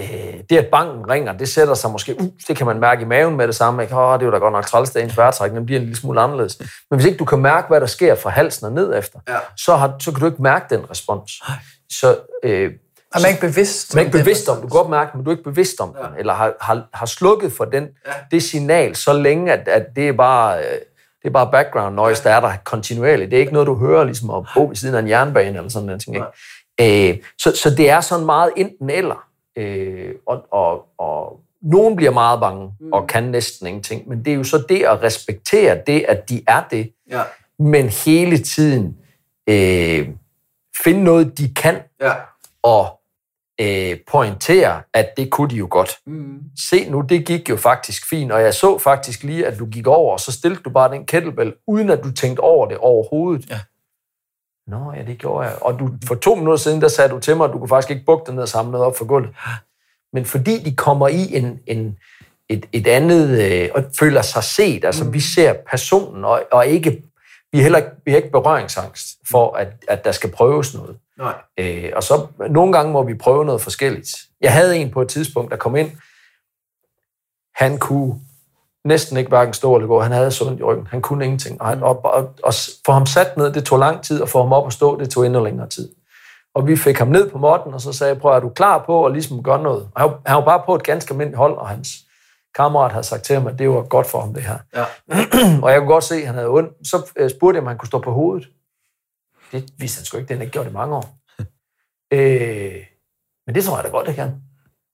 øh, det, at banken ringer, det sætter sig måske, uh, det kan man mærke i maven med det samme. Ikke? Oh, det er jo da godt nok træls, er ens vejrtrækning, bliver en lille smule anderledes. Men hvis ikke du kan mærke, hvad der sker fra halsen og ned efter, Ja. så, har, så kan du ikke mærke den respons. Så øh, Og man er ikke bevidst. man er ikke bevidst om, du kan godt mærke, men du er ikke bevidst om ja. den, eller har, har, har slukket for den, Ja. det signal så længe, at, at det er bare... Øh, det er bare background noise, der er der kontinuerligt. Det er ikke noget, du hører ligesom at bo ved siden af en jernbane eller sådan noget. Ting, ikke? Øh, så, så det er sådan meget enten eller. Øh, og, og, og nogen bliver meget bange og kan næsten ingenting. Men det er jo så det at respektere det, at de er det, ja, men hele tiden øh, finde noget, de kan, ja. og øh, pointere, at det kunne de jo godt. Mm. Se nu, det gik jo faktisk fint, og jeg så faktisk lige, at du gik over, og så stillede du bare den kettlebell, uden at du tænkte over det overhovedet. Ja. Nå, ja, det gjorde jeg. Og du, for to minutter siden, der sagde du til mig, at du kunne faktisk ikke bukke den ned og samle noget op for gulvet. Men fordi de kommer i en, en, et, et andet, øh, og føler sig set, altså mm. vi ser personen, og, og ikke, vi, er heller ikke, vi har ikke berøringsangst for, at, at der skal prøves noget. Nej. Øh, og så nogle gange må vi prøve noget forskelligt. Jeg havde en på et tidspunkt, der kom ind. Han kunne næsten ikke hverken stå eller gå. Han havde så ondt i ryggen. Han kunne ingenting. Og, han, og, og, og få ham sat ned, det tog lang tid, og få ham op og stå, det tog endnu længere tid. Og vi fik ham ned på måtten, og så sagde jeg, prøv, er du klar på at ligesom gøre noget? Og han, var- han var bare på et ganske almindeligt hold, og hans kammerat havde sagt til ham, at det var godt for ham, det her. Ja. og jeg kunne godt se, at han havde ondt. Så øh, spurgte jeg, om han kunne stå på hovedet. Det vidste han sgu ikke, den har ikke gjort i mange år. øh, men det tror jeg da godt, det kan.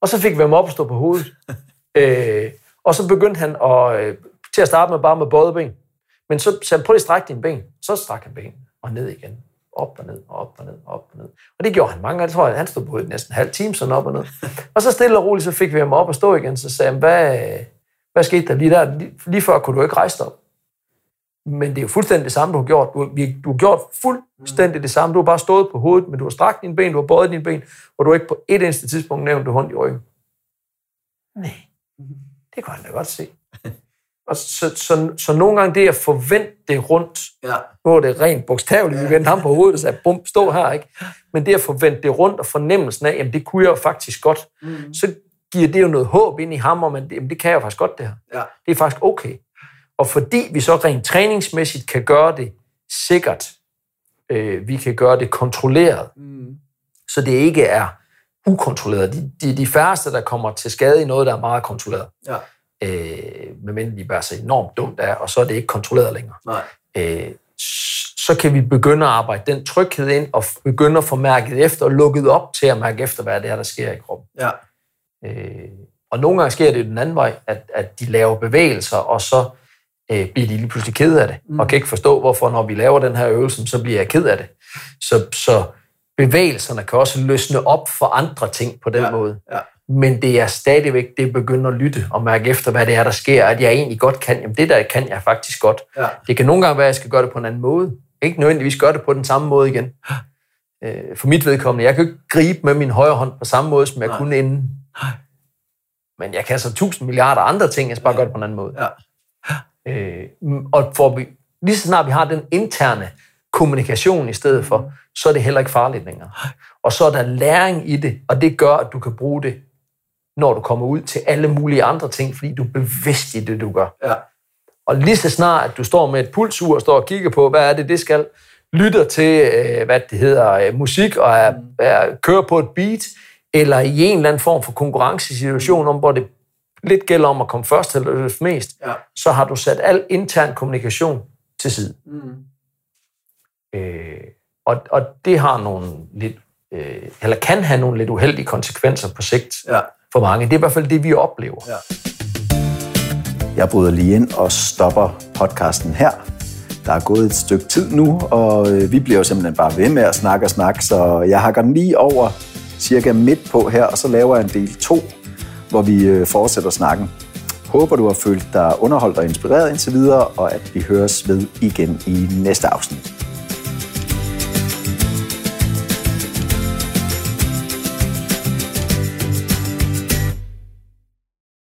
Og så fik vi ham op og stå på hovedet. øh, og så begyndte han at, øh, til at starte med bare med både ben. Men så sagde han, prøv lige at strække dine ben. Så strak han ben og ned igen. op og ned, og op og ned, og op og ned. Og det gjorde han mange gange. Jeg tror, han stod på næsten en halv time sådan op og ned. Og så stille og roligt, så fik vi ham op og stå igen. Så sagde han, hvad, hvad skete der lige der? Lige, før kunne du ikke rejse dig op. Men det er jo fuldstændig det samme, du har gjort. Du, har- du har gjort fuldstændig det samme. Du har bare stået på hovedet, men du har strakt dine ben, du har bøjet dine ben, og du har ikke på et eneste tidspunkt nævnt, du ondt i ryggen. Nej, det kan han da godt se. Og så, så, så nogle gange det at forvente det rundt, Ja. nu er det rent bogstaveligt, vi vendte ham på hovedet og sagde, bum, stå her, ikke? Men det at forvente det rundt og fornemmelsen af, jamen det kunne jeg jo faktisk godt, mm. så giver det jo noget håb ind i ham om, at jamen, det kan jeg jo faktisk godt det her. Ja. Det er faktisk okay. Og fordi vi så rent træningsmæssigt kan gøre det sikkert, øh, vi kan gøre det kontrolleret, mm. så det ikke er ukontrolleret. De, de, de færreste, der kommer til skade i noget, der er meget kontrolleret, Ja. øh, medmindre de bare så enormt dumt er, og så er det ikke kontrolleret længere Nej. øh, så kan vi begynde at arbejde den tryghed ind, og begynde at få mærket efter, og lukket op til at mærke efter, hvad det er, der sker i kroppen. Ja. Øh, og nogle gange sker det den anden vej, at, at de laver bevægelser, og så øh, bliver de lige pludselig ked af det, mm. og kan ikke forstå, hvorfor når vi laver den her øvelse, så bliver jeg ked af det. Så, så bevægelserne kan også løsne op for andre ting på den Ja, måde. ja. Men det er stadigvæk det at begynde at lytte og mærke efter, hvad det er, der sker, at jeg egentlig godt kan. Jamen det der kan jeg faktisk godt. Ja. Det kan nogle gange være, at jeg skal gøre det på en anden måde. Ikke nødvendigvis gøre det på den samme måde igen. Øh, For mit vedkommende, jeg kan ikke gribe med min højre hånd på samme måde, som jeg Nej. kunne inden. Men jeg kan så tusind milliarder andre ting, jeg skal bare gøre det på en anden måde. Ja. Øh, og for lige så snart vi har den interne kommunikation i stedet for, så er det heller ikke farligt længere. Og så er der læring i det, og det gør, at du kan bruge det, når du kommer ud til alle mulige andre ting, fordi du er bevidst i det, du gør. Ja. Og lige så snart, at du står med et pulsur og står og kigger på, hvad er det, det skal, lytter til, øh, hvad det hedder, øh, musik, og er, er, kører på et beat, eller i en eller anden form for konkurrencesituation, om hvor det lidt gælder om at komme først eller mest, Ja. så har du sat al intern kommunikation til side. Mm. Øh, og, og det har nogle lidt, øh, eller kan have nogle lidt uheldige konsekvenser på sigt Ja. for mange. Det er i hvert fald det, vi oplever. Ja. Jeg bryder lige ind og stopper podcasten her. Der er gået et stykke tid nu, og øh, vi bliver jo simpelthen bare ved med at snakke og snakke, så jeg hakker den lige over cirka midt på her, og så laver jeg en del 2, hvor vi øh, fortsætter snakken. Håber, du har følt dig underholdt og inspireret indtil videre, og at vi høres ved igen i næste afsnit.